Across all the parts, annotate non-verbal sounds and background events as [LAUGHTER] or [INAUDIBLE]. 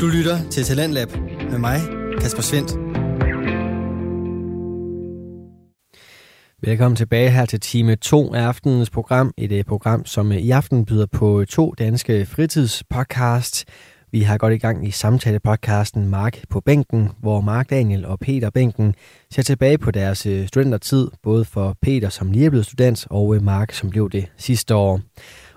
Du lytter til Talentlab med mig, Kasper Svendt. Velkommen tilbage her til time 2 af aftenens program. Et øh, program, som øh, i aften byder på øh, to danske fritidspodcasts. Vi har godt i gang i samtalepodcasten Mark på bænken, hvor Mark Daniel og Peter Bænken ser tilbage på deres studentertid, både for Peter, som lige er blevet student, og Mark, som blev det sidste år.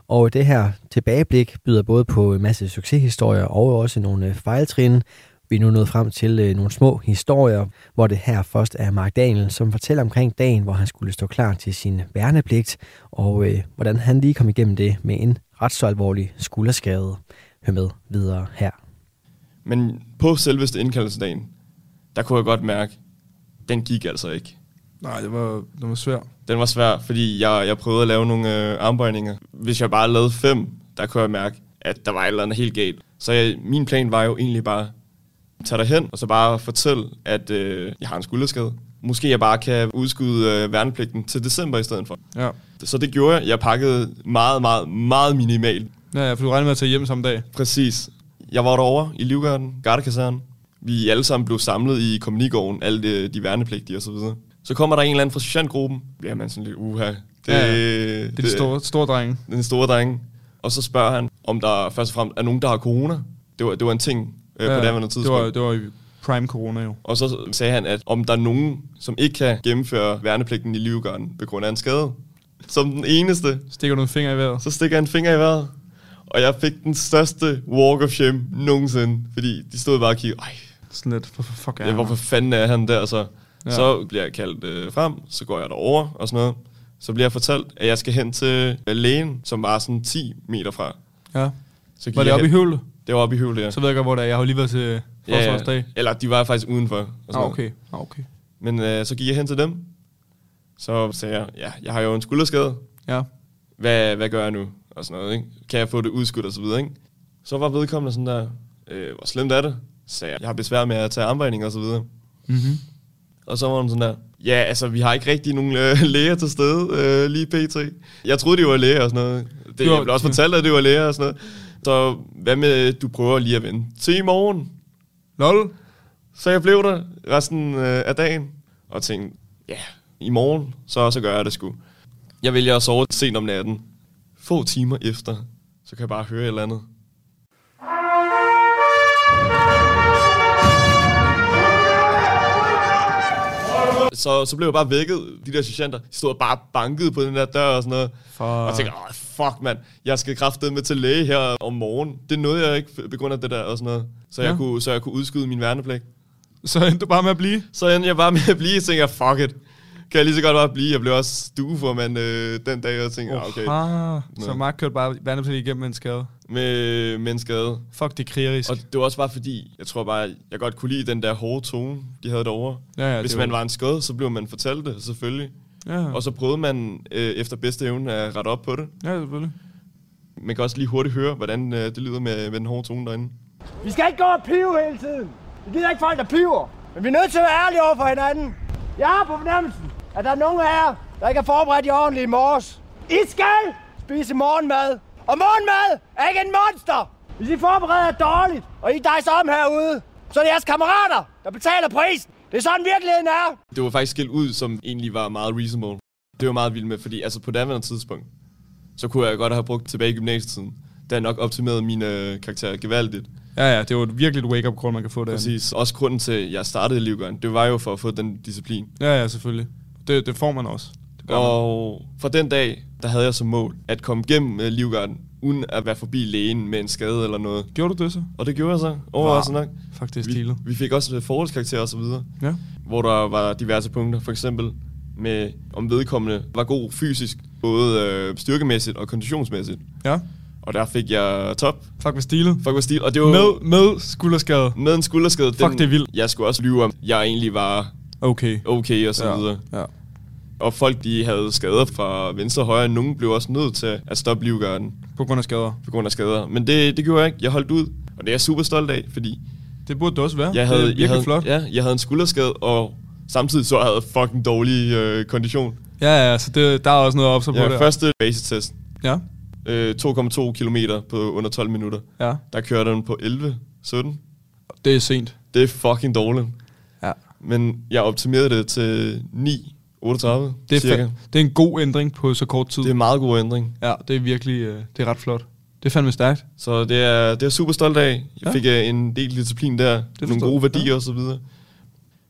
Og det her tilbageblik byder både på en masse succeshistorier og også nogle øh, fejltrin. Vi er nu nået frem til øh, nogle små historier, hvor det her først er Mark Daniel, som fortæller omkring dagen, hvor han skulle stå klar til sin værnepligt, og øh, hvordan han lige kom igennem det med en ret så alvorlig skulderskade. Hør med videre her. Men på selveste indkaldelsesdagen, der kunne jeg godt mærke, den gik altså ikke. Nej, det var, det var svært. Den var svær, fordi jeg, jeg prøvede at lave nogle øh, armbøjninger. Hvis jeg bare lavede fem, der kunne jeg mærke, at der var et eller andet helt galt. Så jeg, min plan var jo egentlig bare, tage dig hen og så bare fortælle, at øh, jeg har en skulderskade. Måske jeg bare kan udskyde øh, værnepligten til december i stedet for. Ja. Så det gjorde jeg. Jeg pakkede meget, meget, meget minimalt. Ja, ja, for du regnede med at tage hjem samme dag. Præcis. Jeg var derovre i Livgarden, Gardekasern. Vi alle sammen blev samlet i kommunigården, alle de, de værnepligtige og så kommer der en eller anden fra sergeantgruppen. Bliver man sådan lidt, uha. Det, Ja, ja. Det er de store, store drenge. Den store dreng. Og så spørger han, om der først og fremmest er nogen, der har corona. Det var, det var en ting øh, ja, på det det tidspunkt. var, det var prime corona jo. Og så sagde han, at om der er nogen, som ikke kan gennemføre værnepligten i Livgarden på grund af en skade, som den eneste, Stikker du en finger i vejret? så stikker jeg en finger i vejret. Og jeg fik den største walk of shame nogensinde, fordi de stod bare og kiggede, ej, Sådan lidt, for, for fuck er ja, hvorfor her?" fanden er han der så? Ja. Ja. Så bliver jeg kaldt øh, frem, så går jeg derover og sådan noget. Så bliver jeg fortalt, at jeg skal hen til lægen, som var sådan 10 meter fra. Ja. Så Var det oppe i høvlet? Det var oppe i Høvle, ja. Så ved jeg godt, hvor det er. Jeg har jo lige været til forsvarsdag. Eller de var faktisk udenfor. Og sådan Ah, okay. Ah, okay. Men øh, så gik jeg hen til dem. Så sagde jeg, ja, jeg har jo en skulderskade. Ja. Hvad, hvad gør jeg nu? Og sådan noget, ikke? Kan jeg få det udskudt og så videre, ikke? Så var vedkommende sådan der, øh, hvor slemt er det? Så sagde jeg, jeg har besvær med at tage armbøjning og så videre. Mm-hmm. Og så var hun sådan der, ja, altså, vi har ikke rigtig nogen øh, [LAUGHS] læger til stede øh, lige pt. Jeg troede, de var læger og sådan noget. Det, Jo, jeg blev også fortalt, at det var læger og sådan noget. Så hvad med, du prøver lige at vente til i morgen? Lol. Så jeg blev der resten øh, af dagen, og tænkte, ja, i morgen, så, så gør jeg det sgu. Jeg vælger at sove sent om natten. Få timer efter, så kan jeg bare høre et eller andet. Så, så blev jeg bare vækket, de der sergeanter. De stod bare bankede på den der dør og sådan noget. Fuck. Og jeg tænkte, åh, fuck mand, jeg skal kraftedeme med til læge her om morgenen. Det nåede jeg ikke på grund af det der og sådan noget. Så, jeg, Ja. kunne, så jeg kunne udskyde min værnepligt. Så endte du bare med at blive? Så endte jeg bare med at blive, og tænkte jeg, fuck it. Kan jeg lige så godt bare blive. Jeg blev også stueformand øh, den dag, og jeg tænkte, okay, Oha. Så Nå. Mark kørte bare vandepligt igennem en skade. Med, med en skade. Fuck, det er krigerisk. Og det var også bare fordi, jeg tror bare, jeg godt kunne lide den der hårde tone, de havde derovre. ja, ja, Hvis man var en skade, så blev man fortalt det, selvfølgelig. Ja, Og så prøvede man øh, efter bedste evne at rette op på det. ja, selvfølgelig. Man kan også lige hurtigt høre, hvordan øh, det lyder med, med den hårde tone derinde. Vi skal ikke gå og pive hele tiden. Vi gider ikke folk, der piver. Men vi er nødt til at være ærlige over for hinanden. Jeg har på fornemmelsen, at der er nogen af jer, der ikke har forberedt jer ordentligt i morges. I skal spise morgenmad. Og morgenmad er ikke en monster. Hvis I forbereder jer dårligt, og I dejser om herude, så er det jeres kammerater, der betaler prisen. Det er sådan virkeligheden er. Det var faktisk skilt ud, som egentlig var meget reasonable. Det var meget vildt med, fordi altså på daværende tidspunkt, så kunne jeg godt have brugt tilbage i gymnasietiden. Der er nok optimeret min øh, karakter gevaldigt. Ja, ja, det var virkelig et wake-up call, man kan få der. Præcis. Også grunden til, at jeg startede i Livgøren, det var jo for at få den disciplin. Ja, ja, selvfølgelig. Det, det får man også. Og fra den dag, der havde jeg som mål at komme gennem øh, Livgarden, uden at være forbi lægen med en skade eller noget. Gjorde du det så? Og det gjorde jeg så, overraskende nok. Fuck, det er Vi, stilet. vi fik også øh, forholdskarakterer og så videre, Ja. hvor der var diverse punkter. For eksempel med, om vedkommende var god fysisk, både øh, styrkemæssigt og konditionsmæssigt. Ja. Og der fik jeg top. Fuck, hvad stilet. Fuck, var stil. Og det var Med, med skulderskade. med en skulderskade. Fuck, det er vildt. Jeg skulle også lyve om, jeg egentlig var Okay. okay og så ja. videre. Ja. Og folk, de havde skader fra venstre og højre. Nogen blev også nødt til at stoppe livgarden På grund af skader. på grund af skader. Men det, det gjorde jeg ikke. Jeg holdt ud. Og det er jeg super stolt af, fordi Det burde det også være. jeg havde, det er virkelig jeg havde, flot. Ja, jeg havde en skulderskade, og samtidig så havde jeg fucking dårlig øh, kondition. Ja, ja, så det, der er også noget op så på Ja, det. første basetest, Ja, øh, 2,2 km på under 12 minutter. ja. Der kørte den på 11, 17. Det er sent. Det er fucking dårligt. Ja. Men jeg optimerede det til 9, 38 Det er, cirka. det er en god ændring på så kort tid. Det er en meget god ændring. Ja, det er virkelig øh, det er ret flot. Det er fandme stærkt. Så det er, det er super stolt af. Jeg Ja. fik øh, en del disciplin der. Det nogle gode værdier og så videre.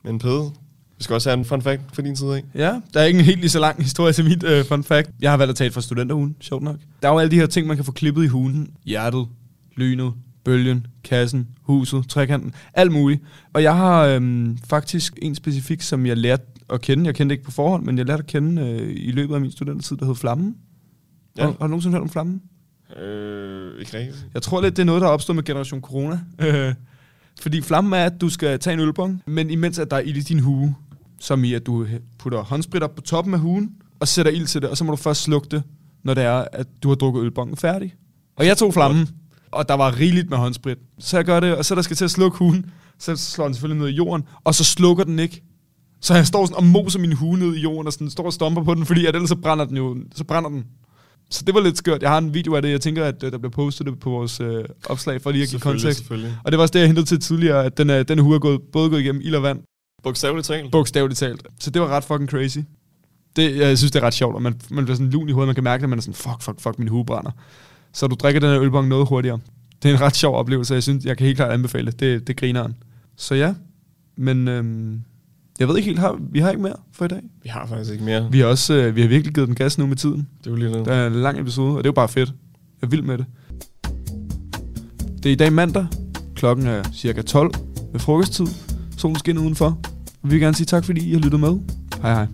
Men Pede, vi skal også have en fun fact for din side, ikke? Ja, der er ikke en helt lige så lang historie til mit øh, fun fact. Jeg har valgt at tage et fra studenterhugen, sjovt nok. Der er jo alle de her ting, man kan få klippet i hunden. Hjertet, lynet, bølgen, kassen, huset, trekanten, alt muligt. Og jeg har øhm, faktisk en specifik, som jeg lærte at kende. Jeg kendte ikke på forhånd, men jeg lærte at kende øh, i løbet af min studentertid, der hed Flammen. Ja. Har, har du nogensinde hørt om Flammen? Øh, ikke rigtigt. Jeg tror lidt, det er noget, der er opstået med Generation Corona. Øh, [LAUGHS] Fordi flammen er, at du skal tage en ølbong, men imens at der er ild i din hue, som i at du putter håndsprit op på toppen af hugen, og sætter ild til det, og så må du først slukke det, når det er, at du har drukket ølbongen færdig. Og jeg tog flammen, og der var rigeligt med håndsprit. Så jeg gør det, og så der skal til at slukke hugen, så slår den selvfølgelig ned i jorden, og så slukker den ikke. Så jeg står sådan og moser min hue ned i jorden, og sådan står og stomper på den, fordi at ellers så brænder den jo, så brænder den. Så det var lidt skørt. Jeg har en video af det. Jeg tænker, at øh, der bliver postet det på vores øh, opslag, for lige at give kontekst. Og det var også det, jeg hentede til tidligere, at den, er, den hue er gået, både gået igennem ild og vand, Bogstaveligt talt. bogstaveligt talt. Så det var ret fucking crazy. Det, jeg synes, det er ret sjovt, og man, man bliver sådan lun i hovedet, man kan mærke, at man er sådan, fuck, fuck, fuck, min hue brænder. Så du drikker den her ølbong noget hurtigere. Det er en ret sjov oplevelse, og jeg synes, jeg kan helt klart anbefale det. Det, det griner han. Så ja, men øhm, jeg ved ikke helt, har, vi har ikke mere for i dag. Vi har faktisk ikke mere. Vi har også, øh, vi har virkelig givet den gas nu med tiden. Det er jo lige det. Der er en lang episode, og det er jo bare fedt. Jeg er vild med det. Det er i dag mandag. Klokken er cirka 12 ved frokosttid. Solen skinner udenfor. Vi vil gerne sige tak, fordi I har lyttet med. Hej hej.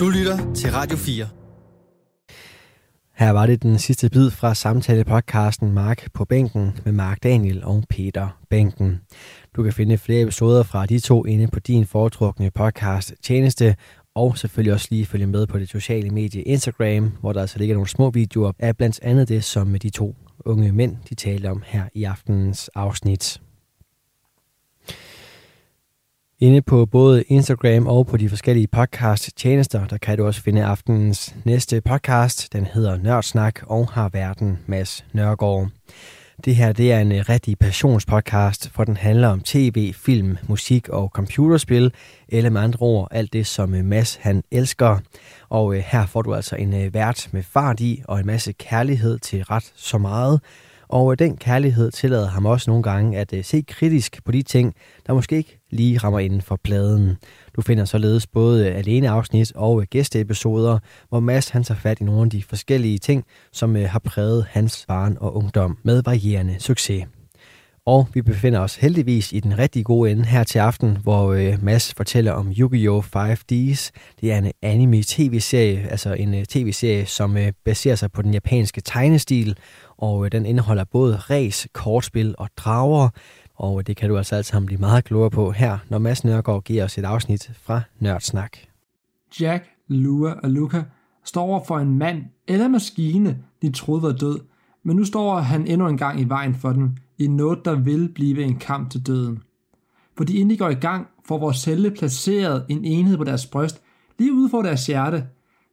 Du lytter til Radio 4. Her var det den sidste bid fra samtale-podcasten Mark på bænken med Mark Daniel og Peter Bænken. Du kan finde flere episoder fra de to inde på din foretrukne podcast tjeneste, og selvfølgelig også lige følge med på det sociale medie Instagram, hvor der altså ligger nogle små videoer af blandt andet det, som de to unge mænd de talte om her i aftenens afsnit. Inde på både Instagram og på de forskellige podcast-tjenester, der kan du også finde aftenens næste podcast. Den hedder Nørdsnak og har verden Mads Nørgaard. Det her det er en øh, rigtig passionspodcast, for den handler om tv, film, musik og computerspil, eller med andre ord alt det, som øh, Mads han elsker. Og øh, her får du altså en vært med fart i og en masse kærlighed til ret så meget. Og den kærlighed tillader ham også nogle gange at se kritisk på de ting, der måske ikke lige rammer inden for pladen. Du finder således både alene afsnit og gæsteepisoder, hvor Mads han tager fat i nogle af de forskellige ting, som øh, har præget hans barn og ungdom med varierende succes. Og vi befinder os heldigvis i den rigtig gode ende her til aften, hvor øh, Mads fortæller om Yu-Gi-Oh! 5Ds. Det er en anime tv-serie, altså en øh, tv-serie, som øh, baserer sig på den japanske tegnestil, og øh, den indeholder både ræs, kortspil og drager, og det kan du altså alt sammen blive meget klogere på her, når Mads Nørgaard giver os et afsnit fra Nørdsnak. Jack, Lua og Luca står over for en mand eller maskine, de troede var død, men nu står han endnu en gang i vejen for dem, i noget, der vil blive en kamp til døden. Fordi inden de går i gang, får vores celle placeret en enhed på deres bryst, lige ude for deres hjerte.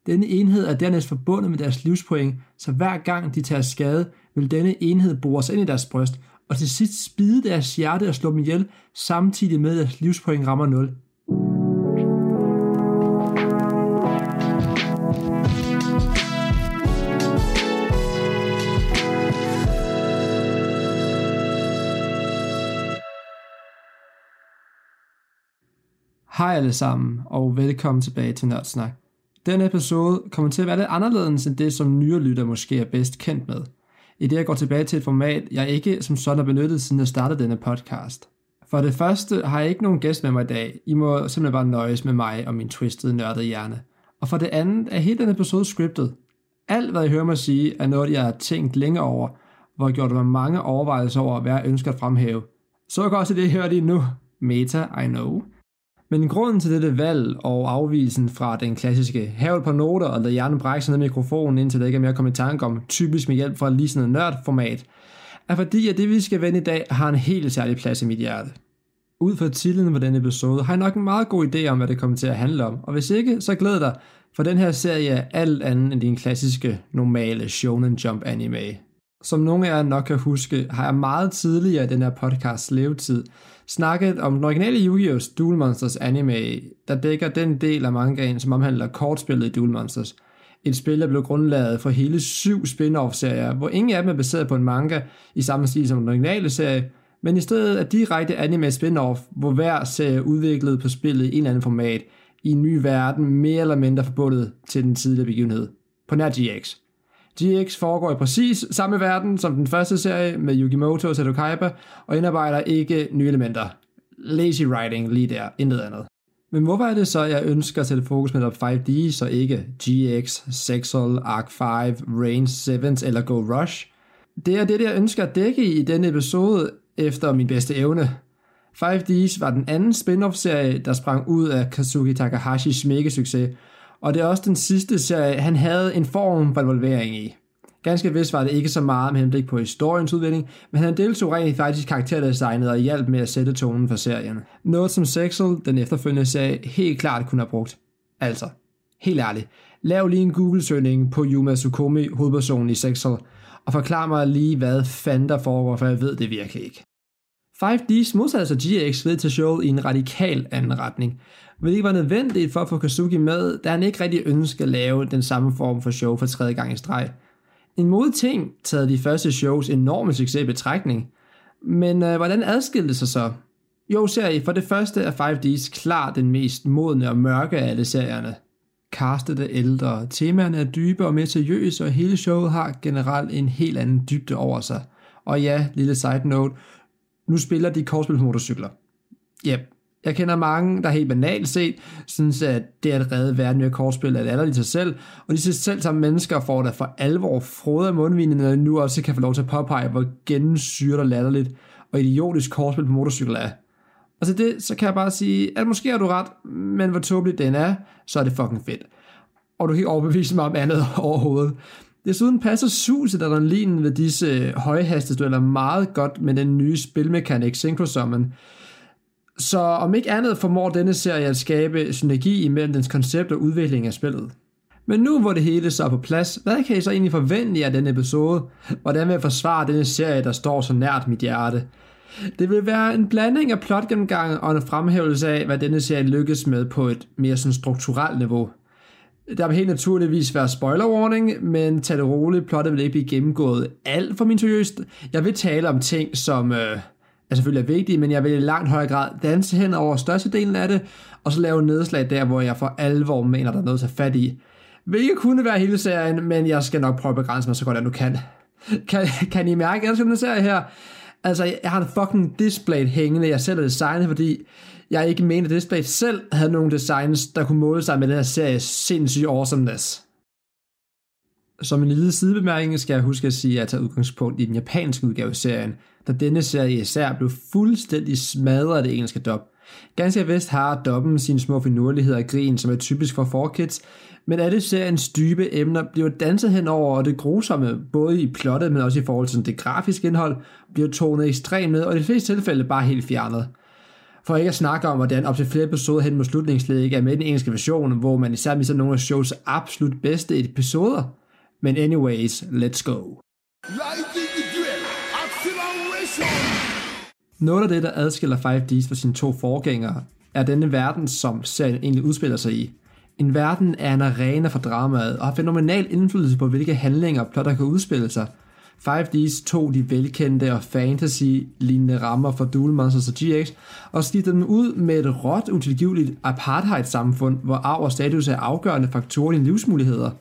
Denne enhed er dernæst forbundet med deres livspoint, så hver gang de tager skade, vil denne enhed bores ind i deres bryst, og til sidst spide deres hjerte og slå dem ihjel, samtidig med at deres livspoint rammer 0. Hej alle sammen, og velkommen tilbage til Nørdsnak. Denne episode kommer til at være lidt anderledes end det, som nyere lytter måske er bedst kendt med. I det jeg går tilbage til et format, jeg ikke som sådan har benyttet, siden jeg startede denne podcast. For det første har jeg ikke nogen gæst med mig i dag. I må simpelthen bare nøjes med mig og min twistede nørdede hjerne. Og for det andet er hele denne episode scriptet. Alt hvad I hører mig sige, er noget, jeg har tænkt længe over, hvor jeg gjort mig mange overvejelser over, hvad jeg ønsker at fremhæve. Så godt også det, I hører lige nu. Meta, I know. Men grunden til dette valg og afvisen fra den klassiske havel på noter og lad hjernen brække sig ned mikrofonen, indtil der ikke er mere at komme i tanke om, typisk med hjælp fra lige sådan en nørdformat, er fordi, at det vi skal vende i dag har en helt særlig plads i mit hjerte. Ud fra titlen på denne episode har jeg nok en meget god idé om, hvad det kommer til at handle om, og hvis ikke, så glæd dig, for den her serie er alt andet end din klassiske, normale Shonen Jump anime. Som nogle af jer nok kan huske, har jeg meget tidligere i den her podcast levetid snakket om den originale Yu-Gi-Oh! Duel Monsters anime, der dækker den del af mangaen, som omhandler kortspillet i Duel Monsters. Et spil, der blev grundlaget for hele syv spin-off-serier, hvor ingen af dem er baseret på en manga i samme stil som den originale serie, men i stedet er direkte anime spin-off, hvor hver serie er udviklet på spillet i en eller anden format, i en ny verden, mere eller mindre forbundet til den tidligere begivenhed. På nær GX. GX foregår i præcis samme verden som den første serie med Yugimoto og Seto Kaiba, og indarbejder ikke nye elementer. Lazy writing lige der, intet andet. Men hvorfor er det så, at jeg ønsker at sætte fokus med 5D, så ikke GX, Sexual, Arc 5, Range 7 eller Go Rush? Det er det, jeg ønsker at dække i denne episode efter min bedste evne. 5Ds var den anden spin-off-serie, der sprang ud af Kazuki Takahashis mega-succes, og det er også den sidste serie, han havde en form for involvering i. Ganske vist var det ikke så meget med henblik på historiens udvikling, men han deltog rent faktisk karakterdesignet og hjalp med at sætte tonen for serien. Noget som Sexel, den efterfølgende serie, helt klart kunne have brugt. Altså, helt ærligt, lav lige en Google-søgning på Yuma Tsukomi, hovedpersonen i Sexel, og forklar mig lige, hvad fanden der foregår, for jeg ved det virkelig ikke. 5Ds modsatte sig GX ved til showet i en radikal anden retning, hvilket ikke var nødvendigt for at få Kazuki med, da han ikke rigtig ønskede at lave den samme form for show for tredje gang i streg. En modig ting taget de første shows enorme succes i betragtning, men øh, hvordan adskilte sig så? Jo, serie, for det første er 5Ds klart den mest modne og mørke af alle serierne. Castet er ældre, temaerne er dybe og mere seriøse, og hele showet har generelt en helt anden dybde over sig. Og ja, lille side note, nu spiller de kortspil på motorcykler. Yep. Jeg kender mange, der helt banalt set, synes, at det at redde verden ved kortspil er det i sig selv, og de selv som mennesker får der for alvor frode af mundvinen, når nu også kan få lov til at påpege, hvor gennemsyret og latterligt og idiotisk kortspil på motorcykel er. Og til det, så kan jeg bare sige, at måske har du ret, men hvor tåbeligt den er, så er det fucking fedt. Og du kan ikke overbevise mig om andet [LAUGHS] overhovedet. Desuden passer suset adrenalinen ved disse øh, højhastighedsdueller meget godt med den nye spilmekanik Synchro Summon. Så om ikke andet formår denne serie at skabe synergi imellem dens koncept og udvikling af spillet. Men nu hvor det hele så er på plads, hvad kan I så egentlig forvente af denne episode? Hvordan vil jeg forsvare denne serie, der står så nært mit hjerte? Det vil være en blanding af plotgennemgang og en fremhævelse af, hvad denne serie lykkes med på et mere sådan strukturelt niveau. Der vil helt naturligvis være spoiler warning, men tag det roligt, plottet vil ikke blive gennemgået alt for min seriøst. Jeg vil tale om ting, som øh, er selvfølgelig er vigtige, men jeg vil i langt højere grad danse hen over størstedelen af det, og så lave nedslag der, hvor jeg for alvor mener, der er noget at tage fat i. Hvilket kunne være hele serien, men jeg skal nok prøve at begrænse mig så godt jeg nu kan. Kan, kan I mærke, at jeg elsker den serie her? Altså, jeg har en fucking display hængende, jeg selv har designet, fordi jeg ikke mente, at display selv havde nogle designs, der kunne måle sig med den her serie sindssyge awesomeness. Som en lille sidebemærkning skal jeg huske at sige, at jeg tager udgangspunkt i den japanske udgave af serien, da denne serie især blev fuldstændig smadret af det engelske dub. Ganske vist har dubben sine små finurligheder og grin, som er typisk for 4Kids, men alle seriens dybe emner bliver danset henover, og det grusomme, både i plottet, men også i forhold til det grafiske indhold, bliver tonet ekstremt ned, og i de fleste tilfælde bare helt fjernet. For ikke at snakke om, hvordan op til flere episoder hen mod slutningsledet ikke er med i den engelske version, hvor man især misser nogle af shows absolut bedste episoder. Men anyways, let's go. Noget af det, der adskiller 5Ds fra sine to forgængere, er denne verden, som serien egentlig udspiller sig i. En verden er en arena for dramaet og har fænomenal indflydelse på, hvilke handlinger og plotter kan udspille sig. 5Ds tog de velkendte og fantasy-lignende rammer for Duel Monsters og GX og skiftede dem ud med et råt, utilgiveligt apartheid-samfund, hvor arv og status er afgørende faktorer i livsmuligheder.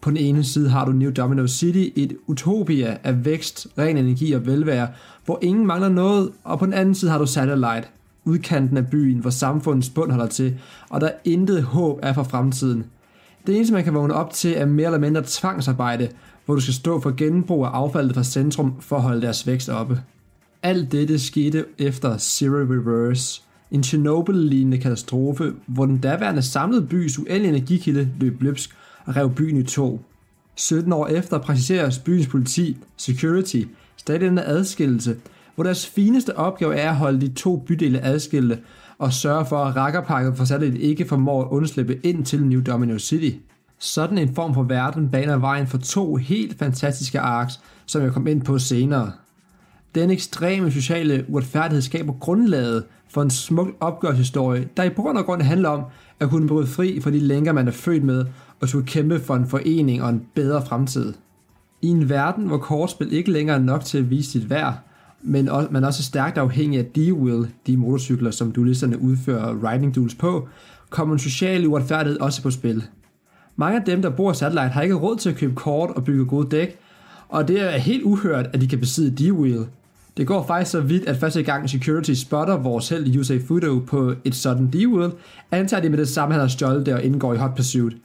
På den ene side har du New Domino City, et utopia af vækst, ren energi og velvære, hvor ingen mangler noget, og på den anden side har du Satellite, udkanten af byen, hvor samfundets bund holder til, og der intet håb er for fremtiden. Det eneste, man kan vågne op til, er mere eller mindre tvangsarbejde, hvor du skal stå for genbrug af affaldet fra centrum for at holde deres vækst oppe. Alt dette skete efter Zero Reverse, en Chernobyl-lignende katastrofe, hvor den daværende samlede bys uendelige energikilde løb løbsk og rev byen i to. 17 år efter præciseres byens politi, security, stadig denne adskillelse, hvor deres fineste opgave er at holde de to bydele adskilte og sørge for, at rakkerpakket for særligt ikke formår at undslippe ind til New Domino City. Sådan en form for verden baner vejen for to helt fantastiske arcs, som jeg kom ind på senere. Den ekstreme sociale uretfærdighed skaber grundlaget for en smuk opgørshistorie, der i grund og grund handler om at kunne bryde fri fra de lænker, man er født med, og skulle kæmpe for en forening og en bedre fremtid. I en verden, hvor kortspil ikke længere er nok til at vise sit værd, men også, man er også stærkt afhængig af D-Wheel, de motorcykler, som duelisterne udfører riding duels på, kommer en social uretfærdighed også på spil. Mange af dem, der bor i Satellite, har ikke råd til at købe kort og bygge gode dæk, og det er helt uhørt, at de kan besidde D-Wheel. Det går faktisk så vidt, at første gang Security spotter vores held Yusei Fudo på et sådan D-Wheel, antager de med det samme, han har stjålet det og indgår i Hot Pursuit.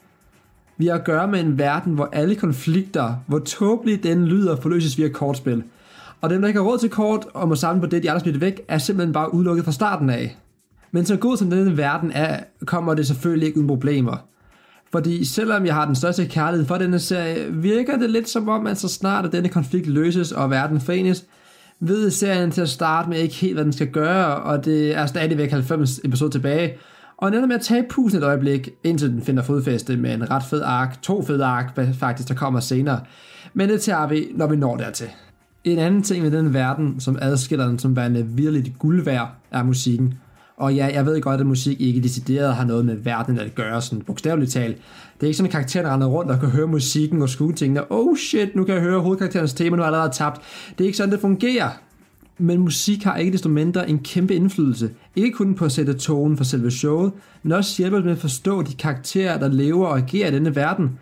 Vi har at gøre med en verden, hvor alle konflikter, hvor tåbeligt den lyder, forløses via kortspil. Og dem, der ikke har råd til kort og må samle på det, de andre smidt væk, er simpelthen bare udelukket fra starten af. Men så god som denne verden er, kommer det selvfølgelig ikke uden problemer. Fordi selvom jeg har den største kærlighed for denne serie, virker det lidt som om, at så snart at denne konflikt løses og verden forenes, ved serien til at starte med ikke helt, hvad den skal gøre, og det er stadigvæk 90 episoder tilbage, og netop med at tage pusen et øjeblik, indtil den finder fodfæste med en ret fed ark, to fede ark faktisk, der kommer senere. Men det tager vi, når vi når dertil. En anden ting med den verden, som adskiller den som værende virkelig guld værd, er musikken. Og ja, jeg ved godt, at musik ikke decideret har noget med verden at gøre, sådan bogstaveligt talt. Det er ikke sådan, at karakteren render rundt og kan høre musikken og skue tingene. Oh shit, nu kan jeg høre hovedkarakterens tema, nu er jeg allerede tabt. Det er ikke sådan, det fungerer. Men musik har ikke desto mindre en kæmpe indflydelse. Ikke kun på at sætte tonen for selve showet, men også hjælper med at forstå de karakterer, der lever og agerer i denne verden.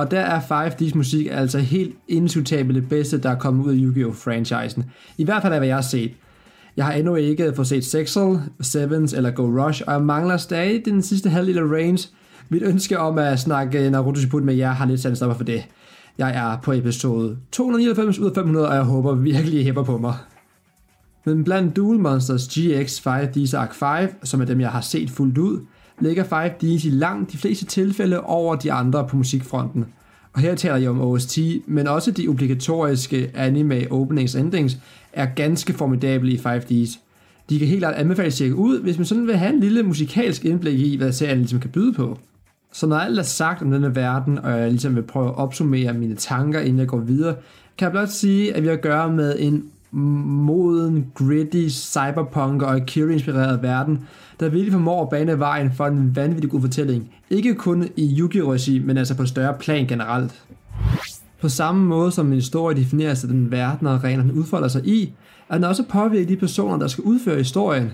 Og der er 5D's musik altså helt indiskutabelt det bedste, der er kommet ud af Yu-Gi-Oh! franchisen. I hvert fald af, hvad jeg har set. Jeg har endnu ikke fået set Sexel, Sevens eller Go Rush, og jeg mangler stadig den sidste halvdel af range. Mit ønske om at snakke Naruto Shippuden med jer har lidt sandt stopper for det. Jeg er på episode 299 ud af 500, og jeg håber virkelig, I hæpper på mig. Men blandt Duel Monsters GX 5D's Arc 5, som er dem, jeg har set fuldt ud, ligger 5D's i langt de fleste tilfælde over de andre på musikfronten. Og her taler jeg om OST, men også de obligatoriske anime openings endings er ganske formidable i 5D's. De kan helt klart anbefales at tjekke ud, hvis man sådan vil have en lille musikalsk indblik i, hvad serien ligesom kan byde på. Så når alt er sagt om denne verden, og jeg ligesom vil prøve at opsummere mine tanker, inden jeg går videre, kan jeg blot sige, at vi har at gøre med en moden, gritty, cyberpunk og Akira-inspireret verden, der virkelig formår at bane vejen for en vanvittig god fortælling. Ikke kun i Yu-Gi-Oh! men altså på større plan generelt. På samme måde som en historie definerer sig den verden og regler, den udfolder sig i, er den også påvirket de personer, der skal udføre historien.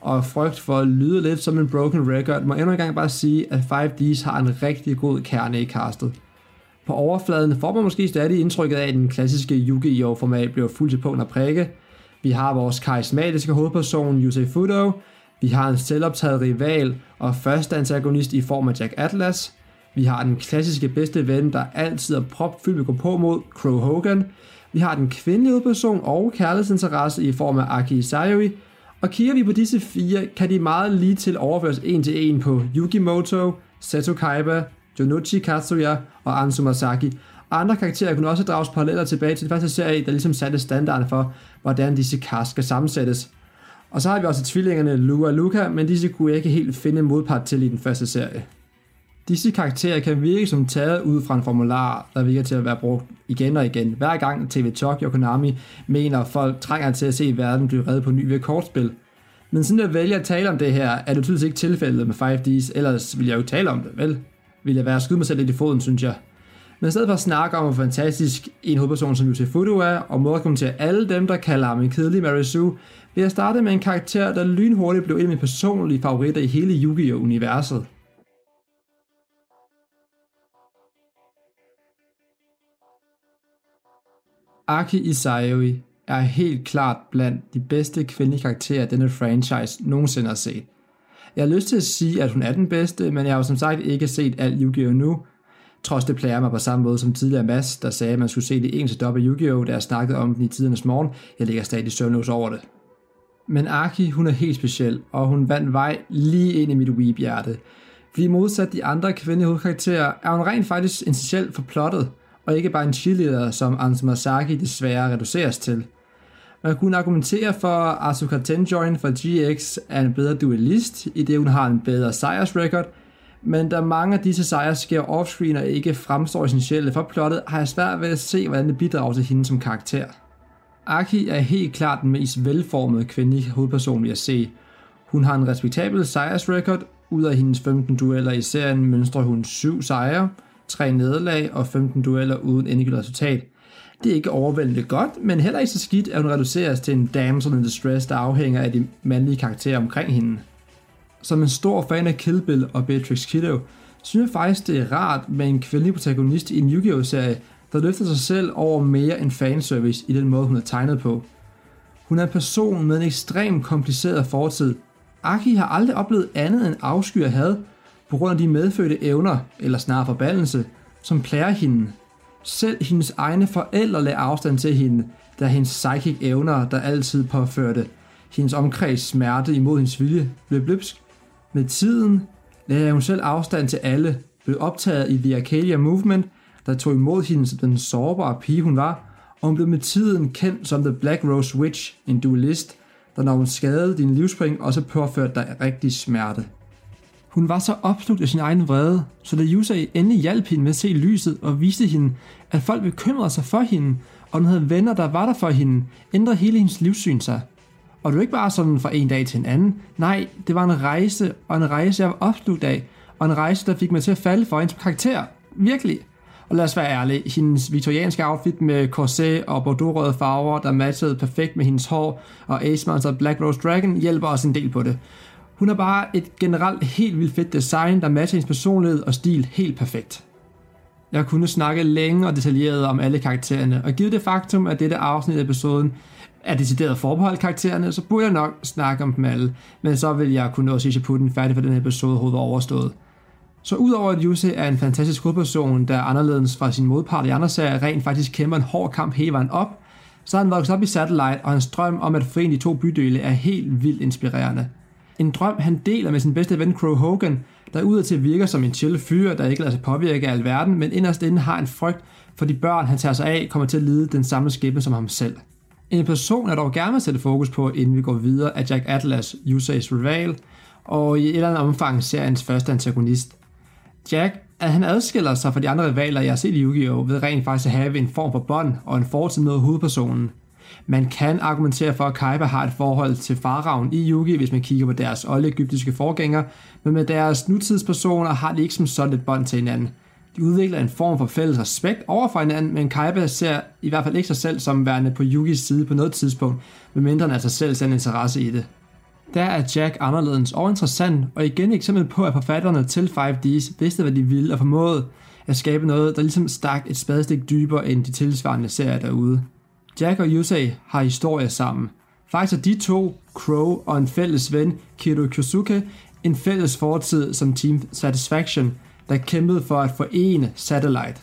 Og frygt for at lyde lidt som en broken record, må endnu engang bare sige, at 5Ds har en rigtig god kerne i castet. På overfladen får man måske stadig indtrykket af, at den klassiske Yu-Gi-Oh! format bliver fuldt til punkt og prikke. Vi har vores karismatiske hovedperson, Yusei Fudo. Vi har en selvoptaget rival og første antagonist i form af Jack Atlas. Vi har den klassiske bedste ven, der altid er propfyldt med på mod Crow Hogan. Vi har den kvindelige hovedperson og kærlighedsinteresse i form af Aki Sayori. Og kigger vi på disse fire, kan de meget lige til overføres en til en på Yugimoto, Seto Kaiba, Junichi Katsuya og Anzu Masaki. Andre karakterer kunne også drages paralleller tilbage til den første serie, der ligesom satte standarden for, hvordan disse cast skal sammensættes. Og så har vi også tvillingerne Lu og Luca, men disse kunne jeg ikke helt finde modpart til i den første serie. Disse karakterer kan virke som taget ud fra en formular, der virker til at være brugt igen og igen. Hver gang TV Tokyo og Konami mener, at folk trænger til at se verden blive reddet på ny ved kortspil. Men siden jeg vælger at tale om det her, er det tydeligvis ikke tilfældet med 5Ds, ellers ville jeg jo tale om det, vel? Vil jeg være at skyde mig selv lidt i foden, synes jeg. Men i stedet for at snakke om, hvor fantastisk en hovedperson som Yusei Fudo er, og måde at til alle dem, der kalder ham en kedelig Mary Sue, vil jeg starte med en karakter, der lynhurtigt blev en af mine personlige favoritter i hele Yu-Gi-Oh! universet. Aki Isayoi er helt klart blandt de bedste kvindelige karakterer, denne franchise nogensinde har set. Jeg har lyst til at sige, at hun er den bedste, men jeg har jo som sagt ikke set alt Yu-Gi-Oh! nu. Trods det plager mig på samme måde som tidligere Mads, der sagde, at man skulle se det eneste dobbelt Yu-Gi-Oh! da jeg snakkede om den i tidernes morgen. Jeg ligger stadig søvnløs over det. Men Aki, hun er helt speciel, og hun vandt vej lige ind i mit weeb-hjerte. Fordi modsat de andre kvindelige hovedkarakterer, er hun rent faktisk essentiel for plottet, og ikke bare en cheerleader, som Anzu Masaki desværre reduceres til. Man kunne argumentere for, at Asuka Tenjoin fra GX er en bedre duelist, i det hun har en bedre sejrsrecord, Men da mange af disse sejre sker offscreen og ikke fremstår essentielle for plottet, har jeg svært ved at se, hvordan det bidrager til hende som karakter. Aki er helt klart den mest velformede kvindelige hovedperson, vi har set. Hun har en respektabel sejrsrecord. Ud af hendes 15 dueller i serien mønstrer hun 7 sejre, 3 nederlag og 15 dueller uden endegyldigt resultat. Det er ikke overvældende godt, men heller ikke så skidt, at hun reduceres til en damsel in distress, der afhænger af de mandlige karakterer omkring hende. Som en stor fan af Kill Bill og Beatrix Kiddo, synes jeg faktisk, det er rart med en kvindelig protagonist i en Yu-Gi-Oh! serie, der løfter sig selv over mere end fanservice i den måde, hun er tegnet på. Hun er en person med en ekstremt kompliceret fortid. Aki har aldrig oplevet andet end afsky og had, på grund af de medfødte evner, eller snarere forbandelse, som plager hende. Selv hendes egne forældre lagde afstand til hende, da hendes psychic evner, der altid påførte hendes omkreds smerte imod hendes vilje, blev bløbsk. Med tiden lagde hun selv afstand til alle, blev optaget i The Arcadia Movement, der tog imod hende som den sårbare pige hun var, og hun blev med tiden kendt som The Black Rose Witch, en duelist, der når hun skadede din livspring, også påførte dig rigtig smerte. Hun var så opslugt af sin egen vrede, så da Yusei endelig hjalp hende med at se lyset og viste hende, at folk bekymrede sig for hende, og hun havde venner, der var der for hende, ændrede hele hendes livssyn sig. Og det var ikke bare sådan fra en dag til en anden. Nej, det var en rejse, og en rejse, jeg var opslugt af, og en rejse, der fik mig til at falde for hendes karakter. Virkelig. Og lad os være ærlige, hendes viktorianske outfit med corset og bordeaux farver, der matchede perfekt med hendes hår, og Ace Monster Black Rose Dragon hjælper os en del på det. Hun er bare et generelt helt vildt fedt design, der matcher hendes personlighed og stil helt perfekt. Jeg kunne snakke længe og detaljeret om alle karaktererne, og givet det faktum, at dette afsnit af episoden er decideret forbeholdt karaktererne, så burde jeg nok snakke om dem alle, men så vil jeg kunne nå at sige putten færdig for den her episode hovedet overstået. Så udover at Yuse er en fantastisk hovedperson, der er anderledes fra sin modpart i andre serier, rent faktisk kæmper en hård kamp hele vejen op, så har han vokset op i Satellite, og hans drøm om at forene de to bydele er helt vildt inspirerende. En drøm, han deler med sin bedste ven Crow Hogan, der udadtil virker som en chill fyr, der ikke lader sig påvirke af alverden, men inderst inde har en frygt for de børn, han tager sig af, kommer til at lide den samme skæbne som ham selv. En person, jeg dog gerne vil sætte fokus på, inden vi går videre, er Jack Atlas, USA's rival, og i et eller andet omfang seriens første antagonist. Jack, at han adskiller sig fra de andre rivaler, jeg har set i Yu-Gi-Oh! ved rent faktisk at have en form for bånd og en fortid med hovedpersonen. Man kan argumentere for, at Kaiba har et forhold til faraven i Yugi, hvis man kigger på deres oldegyptiske forgængere, men med deres nutidspersoner har de ikke som sådan et bånd til hinanden. De udvikler en form for fælles respekt over for hinanden, men Kaiba ser i hvert fald ikke sig selv som værende på Yugis side på noget tidspunkt, medmindre han altså selv ser en interesse i det. Der er Jack anderledes og interessant, og igen et eksempel på, at forfatterne til 5Ds vidste, hvad de ville, og formåede at skabe noget, der ligesom stak et spadestik dybere end de tilsvarende serier derude. Jack og Yusei har historie sammen. Faktisk er de to, Crow og en fælles ven, Kiro Kyosuke, en fælles fortid som Team Satisfaction, der kæmpede for at forene Satellite.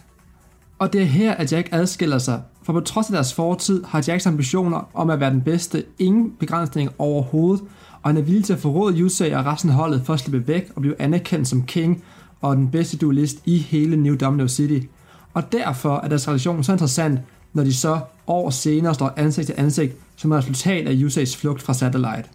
Og det er her, at Jack adskiller sig, for på trods af deres fortid har Jacks ambitioner om at være den bedste ingen begrænsning overhovedet, og han er villig til at forråde Yusei og resten af holdet for at slippe væk og blive anerkendt som king og den bedste duelist i hele New Domino City. Og derfor er deres relation så interessant, når de så år senere står ansigt til ansigt som resultat af USA's flugt fra Satellite.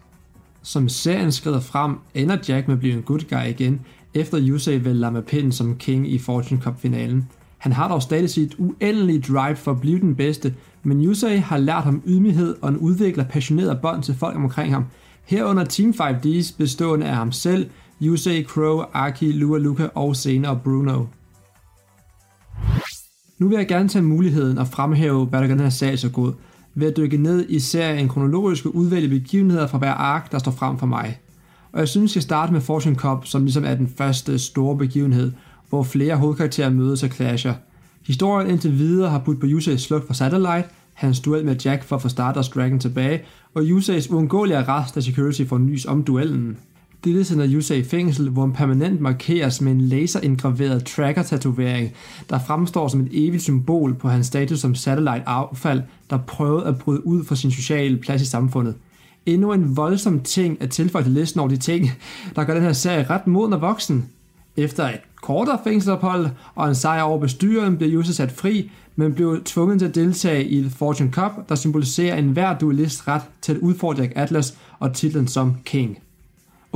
Som serien skrider frem, ender Jack med at blive en good guy igen, efter USA vælger med pinden som king i Fortune Cup-finalen. Han har dog stadig sit uendelige drive for at blive den bedste, men USA har lært ham ydmyghed og en udvikler passioneret bånd til folk omkring ham, herunder Team 5Ds bestående af ham selv, USA, Crow, Aki, Lua Luca og senere Bruno. Nu vil jeg gerne tage muligheden og fremhæve, hvad der gør den her sag så god, ved at dykke ned i serien kronologiske udvalgte begivenheder fra hver ark, der står frem for mig. Og jeg synes, jeg starter med Fortune Cup, som ligesom er den første store begivenhed, hvor flere hovedkarakterer mødes og clasher. Historien indtil videre har budt på Yuseis sluk for Satellite, hans duel med Jack for at få Stardust Dragon tilbage, og Yuseis uundgåelige arrest, af Security for nys om duellen. Dette sender Yusa i fængsel, hvor han permanent markeres med en laserindgraveret tracker-tatovering, der fremstår som et evigt symbol på hans status som satellite-affald, der prøvede at bryde ud fra sin sociale plads i samfundet. Endnu en voldsom ting at tilføje til listen over de ting, der gør den her serie ret moden og voksen. Efter et kortere fængselsophold og en sejr over bestyren bliver Yusa sat fri, men blev tvunget til at deltage i The Fortune Cup, der symboliserer enhver duelist ret til at udfordre Atlas og titlen som King.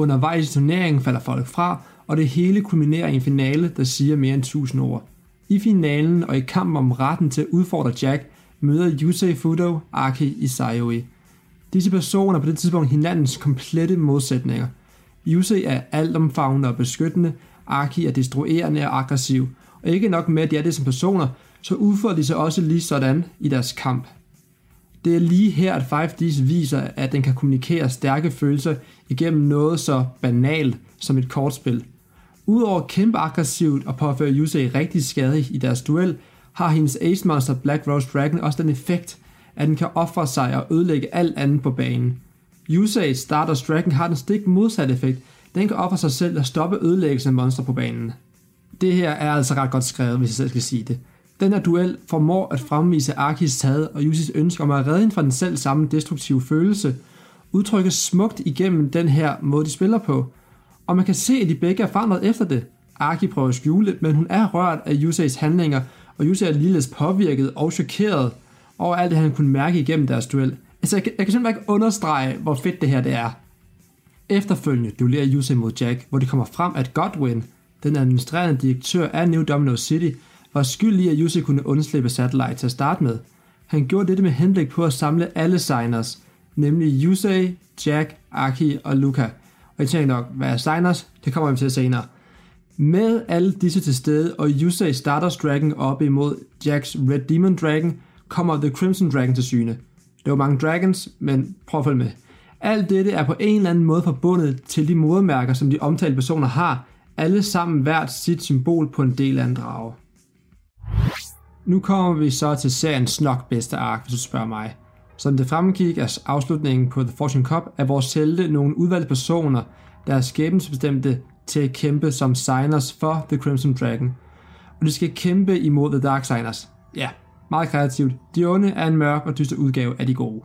Undervejs i turneringen falder folk fra, og det hele kulminerer i en finale, der siger mere end 1000 ord. I finalen og i kampen om retten til at udfordre Jack, møder Yusei Fudo Aki Isayoi. Disse personer er på det tidspunkt hinandens komplette modsætninger. Yusei er altomfavnende og beskyttende, Aki er destruerende og aggressiv, og ikke nok med, at de er det som personer, så udfører de sig også lige sådan i deres kamp. Det er lige her, at 5Ds viser, at den kan kommunikere stærke følelser igennem noget så banalt som et kortspil. Udover kæmpe aggressivt og påføre Yusei rigtig skade i deres duel, har hendes Ace Monster Black Rose Dragon også den effekt, at den kan ofre sig og ødelægge alt andet på banen. Yusei Stardust Dragon har den stik modsatte effekt. Den kan ofre sig selv og stoppe ødelæggelse af monster på banen. Det her er altså ret godt skrevet, hvis jeg selv skal sige det. Den her duel formår at fremvise Arkis had og Yusis ønske om at redde hende fra den selv samme destruktive følelse, udtrykkes smukt igennem den her måde, de spiller på. Og man kan se, at de begge er forandret efter det. Arki prøver at skjule, men hun er rørt af Yusei's handlinger, og Yusei er ligeledes påvirket og chokeret over alt det, han kunne mærke igennem deres duel. Altså, jeg, jeg kan simpelthen ikke understrege, hvor fedt det her det er. Efterfølgende duellerer Yusei mod Jack, hvor det kommer frem, at Godwin, den administrerende direktør af New Domino City, var skyld i, at Yusei kunne undslippe Satellite til at starte med. Han gjorde dette med henblik på at samle alle signers, nemlig Yusei, Jack, Aki og Luca. Og jeg tænker nok, hvad er signers? Det kommer vi til senere. Med alle disse til stede, og Yusei Stardust Dragon op imod Jacks Red Demon Dragon, kommer The Crimson Dragon til syne. Det var mange dragons, men prøv at følge med. Alt dette er på en eller anden måde forbundet til de modermærker, som de omtalte personer har, alle sammen hvert sit symbol på en del af en drage. Nu kommer vi så til seriens nok bedste ark, hvis du spørger mig. Som det fremgik af afslutningen på The Fortune Cup, er vores helte nogle udvalgte personer, der er skæbnesbestemte til at kæmpe som signers for The Crimson Dragon. Og de skal kæmpe imod The Dark Signers. Ja, meget kreativt. De onde er en mørk og dyster udgave af de gode.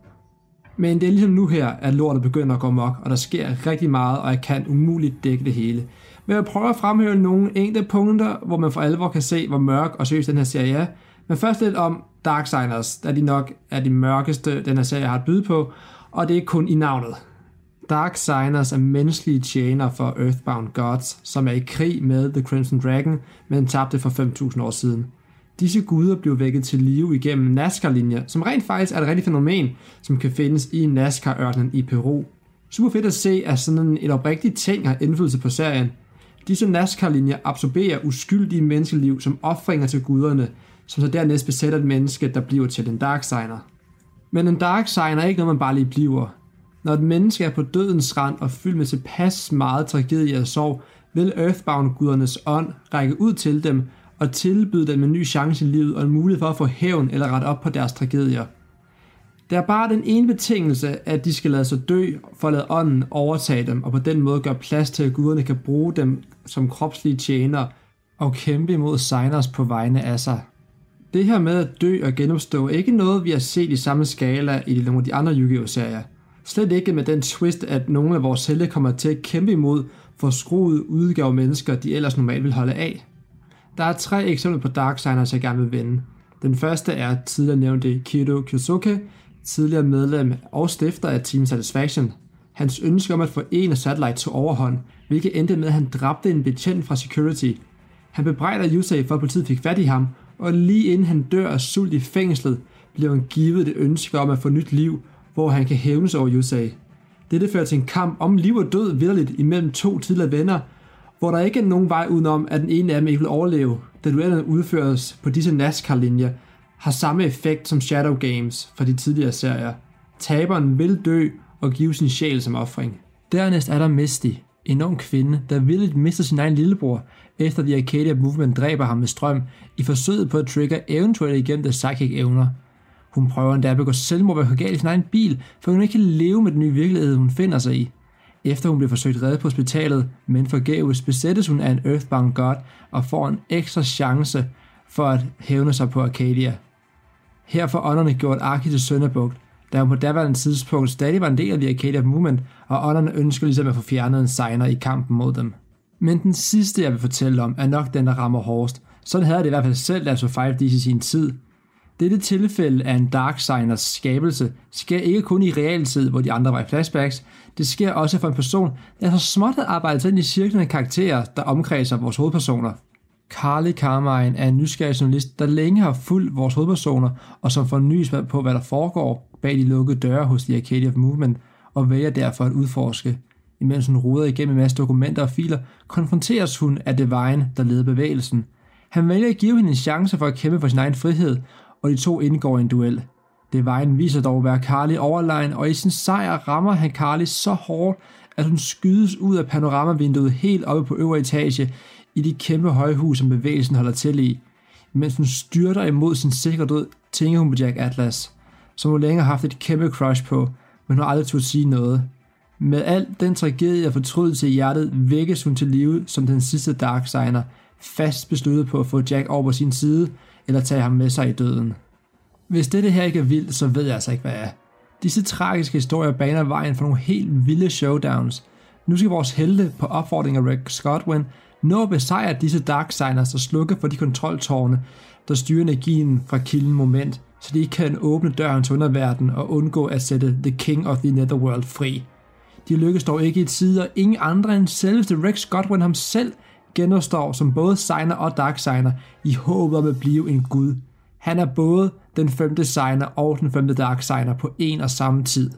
Men det er ligesom nu her, at lortet begynder at gå mok, og der sker rigtig meget, og jeg kan umuligt dække det hele. Men jeg prøver at fremhæve nogle enkelte punkter, hvor man for alvor kan se, hvor mørk og seriøs den her serie er. Men først lidt om Darksiders, da de nok er de mørkeste, den her serie har at byde på, og det er kun i navnet. Darksiders er menneskelige tjener for Earthbound Gods, som er i krig med The Crimson Dragon, men tabte for 5.000 år siden. Disse guder blev vækket til live igennem Nazca-linjer, som rent faktisk er et rigtigt fænomen, som kan findes i Nazca-ørkenen i Peru. Super fedt at se, at sådan en oprigtig ting har indflydelse på serien. Disse Nazca-linjer absorberer uskyldige menneskeliv som offringer til guderne, som så dernæst besætter et menneske, der bliver til en Darksigner. Men en Darksigner er ikke noget, man bare lige bliver. Når et menneske er på dødens rand og fyldt med tilpas meget tragedie og sorg, vil Earthbound-gudernes ånd række ud til dem og tilbyde dem en ny chance i livet og en mulighed for at få hævn eller rette op på deres tragedier. Det er bare den ene betingelse, at de skal lade sig dø, for at lade ånden overtage dem, og på den måde gøre plads til, at guderne kan bruge dem som kropslige tjenere og kæmpe imod signers på vegne af sig. Det her med at dø og genopstå er ikke noget, vi har set i samme skala i nogle af de andre Yu-Gi-Oh! serier. Slet ikke med den twist, at nogle af vores helte kommer til at kæmpe imod for skruet udgave mennesker, de ellers normalt vil holde af. Der er tre eksempler på Darksiders, jeg gerne vil vende. Den første er tidligere nævnte Kido Kyosuke, tidligere medlem og stifter af Team Satisfaction. Hans ønske om at få en af Satellite til overhånd, hvilket endte med, at han dræbte en betjent fra Security. Han bebrejder Yusei for, at politiet fik fat i ham, og lige inden han dør af sult i fængslet, bliver han givet det ønske om at få nyt liv, hvor han kan hævnes over Yusei. Dette fører til en kamp om liv og død vidderligt imellem to tidligere venner, hvor der ikke er nogen vej udenom, at den ene af dem ikke vil overleve, da duellerne udføres på disse NASCAR-linjer, har samme effekt som Shadow Games fra de tidligere serier. Taberen vil dø og give sin sjæl som offring. Dernæst er der Misty, en ung kvinde, der vildt mister sin egen lillebror, efter The Arcadia Movement dræber ham med strøm, i forsøget på at trigge eventuelle igennem psychic evner. Hun prøver endda at begå selvmord ved at galt i sin egen bil, for hun ikke kan leve med den nye virkelighed, hun finder sig i. Efter hun bliver forsøgt reddet på hospitalet, men forgæves, besættes hun af en Earthbound God og får en ekstra chance for at hævne sig på Arcadia. Her får ånderne gjort Arki til sønderbugt, da hun på daværende tidspunkt stadig var en del af The Arcadia Movement, og ånderne ønsker ligesom at få fjernet en signer i kampen mod dem. Men den sidste, jeg vil fortælle om, er nok den, der rammer hårdest. Sådan havde det i hvert fald selv, da jeg så 5 i sin tid. Dette tilfælde af en Darksiders skabelse sker ikke kun i realtid, hvor de andre var i flashbacks. Det sker også for en person, der har så småt at arbejde ind i cirklen af karakterer, der omkredser vores hovedpersoner. Carly Carmine er en nysgerrig journalist, der længe har fulgt vores hovedpersoner, og som får nys på, hvad der foregår bag de lukkede døre hos The Arcadia of Movement, og vælger derfor at udforske. Imens hun roder igennem en masse dokumenter og filer, konfronteres hun af Divine, der leder bevægelsen. Han vælger at give hende en chance for at kæmpe for sin egen frihed, og de to indgår i en duel. Divine viser dog at være Carly overlegen, og i sin sejr rammer han Carly så hårdt, at hun skydes ud af panoramavinduet helt oppe på øvre etage i de kæmpe højhus, som bevægelsen holder til i. Mens hun styrter imod sin sikre død, tænker hun på Jack Atlas, som hun længe har haft et kæmpe crush på, men hun har aldrig turde sige noget. Med al den tragedie og fortrydelse i hjertet vækkes hun til live som den sidste Darksigner, fast besluttet på at få Jack over på sin side, eller tage ham med sig i døden. Hvis dette her ikke er vildt, så ved jeg altså ikke, hvad er. Disse tragiske historier baner vejen for nogle helt vilde showdowns. Nu skal vores helte på opfordring af Rick Scottwin nå at besejre disse Darksiders og slukke for de kontroltårne, der styrer energien fra kilden moment, så de ikke kan åbne døren til underverdenen og undgå at sætte The King of the Netherworld fri. De lykkes dog ikke i tide, og ingen andre end selveste Rex Godwin ham selv genopstår som både signer og dark signer i håbet om at blive en gud. Han er både den femte signer og den femte dark signer på en og samme tid.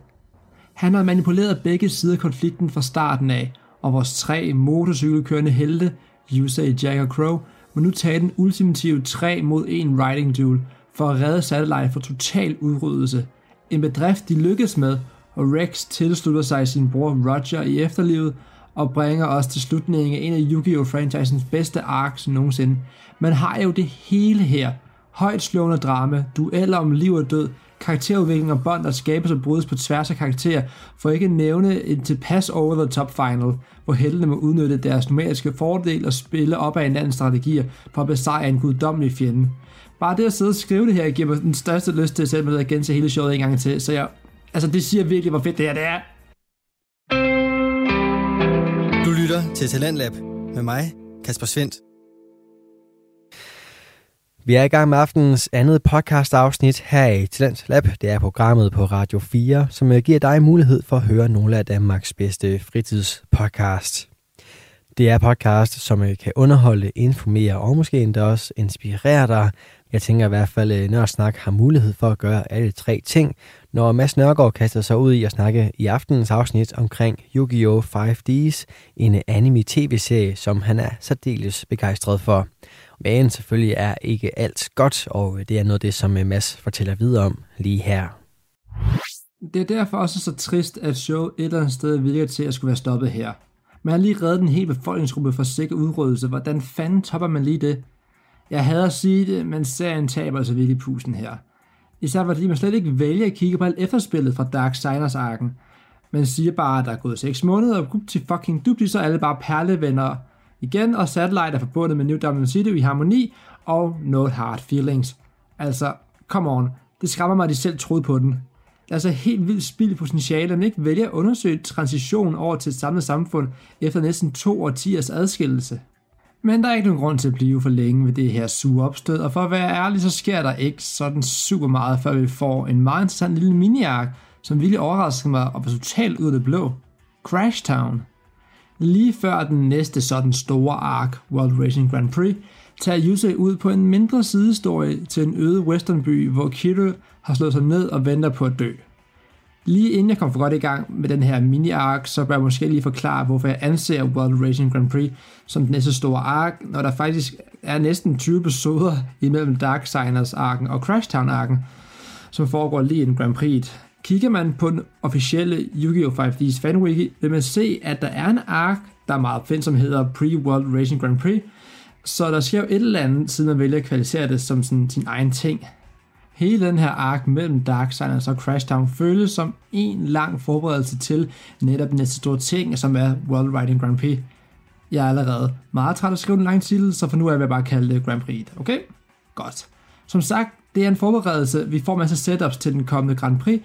Han har manipuleret begge sider af konflikten fra starten af, og vores tre motorcykelkørende helte, Yusei, Jack og Crow, må nu tage den ultimative 3 mod 1 riding duel for at redde Satellite fra total udryddelse. En bedrift, de lykkes med, og Rex tilslutter sig sin bror Roger i efterlivet og bringer os til slutningen af en af Yu-Gi-Oh! franchisens bedste arcs nogensinde. Man har jo det hele her. Højt slående drama, dueller om liv og død, karakterudvikling og bånd, der skabes og brydes på tværs af karakterer, for ikke at nævne en tilpas over-the-top final, hvor heldene må udnytte deres numeriske fordel og spille op af hinandens strategier for at besejre en guddommelig fjende. Bare det at sidde og skrive det her, giver mig den største lyst til at sætte mig ned og gense hele showet en gang til, så jeg, altså det siger virkelig, hvor fedt det her det er. Du lytter til Talentlab med mig, Kasper Svendt. Vi er i gang med aftenens andet podcast-afsnit her i Talent Lab. Det er programmet på Radio 4, som øh, giver dig mulighed for at høre nogle af Danmarks bedste fritidspodcast. Det er podcast, som øh, kan underholde, informere og måske endda også inspirere dig. Jeg tænker i hvert fald, at Nørsnak har mulighed for at gøre alle tre ting, når Mads Nørgaard kaster sig ud i at snakke i aftenens afsnit omkring Yu-Gi-Oh! 5Ds, en anime-tv-serie, som han er særdeles begejstret for. Men selvfølgelig er ikke alt godt, og det er noget af det, som øh, Mads fortæller videre om lige her. Det er derfor også så trist, at show et eller andet sted virker til at skulle være stoppet her. Man har lige reddet en hel befolkningsgruppe fra sikker udryddelse. Hvordan fanden topper man lige det? Jeg hader at sige det, men serien taber altså virkelig pusen her. Især fordi man slet ikke vælger at kigge på alt efterspillet fra Dark Siders arken. Man siger bare, at der er gået 6 måneder, og til fucking dupli, så er alle bare perlevenner igen, og Satellite er forbundet med New Dublin City i harmoni, og No Hard Feelings. Altså, come on, det skræmmer mig, at de selv troede på den. Det er altså helt vildt spild potentiale, at man ikke vælger at undersøge transition over til et samlet samfund efter næsten to årtiers adskillelse. Men der er ikke nogen grund til at blive for længe ved det her sure opstød, og for at være ærlig, så sker der ikke sådan super meget, før vi får en meget interessant lille mini som virkelig overraskede mig og var totalt ud af det blå. Crash Town. Lige før den næste sådan store ark, World Racing Grand Prix, tager Yusei ud på en mindre sidestorie til en øde westernby, hvor Kiro har slået sig ned og venter på at dø. Lige inden jeg kom for godt i gang med den her mini-ark, så bør jeg måske lige forklare, hvorfor jeg anser World Racing Grand Prix som den næste store ark, når der faktisk er næsten 20 episoder imellem Darksiders arken og Crashtown arken, som foregår lige inden Grand Prix. Kigger man på den officielle Yu-Gi-Oh! 5D's fanwiki, vil man se, at der er en ark, der er meget fint, som hedder Pre-World Racing Grand Prix, så der sker jo et eller andet, siden man vælger at kvalificere det som sådan sin egen ting. Hele den her ark mellem Darksiders og Crashtown føles som en lang forberedelse til netop næste store ting, som er World Riding Grand Prix. Jeg er allerede meget træt af at skrive en lang titel, så for nu er jeg bare kalde det Grand Prix. Okay? Godt. Som sagt, det er en forberedelse. Vi får masser af setups til den kommende Grand Prix,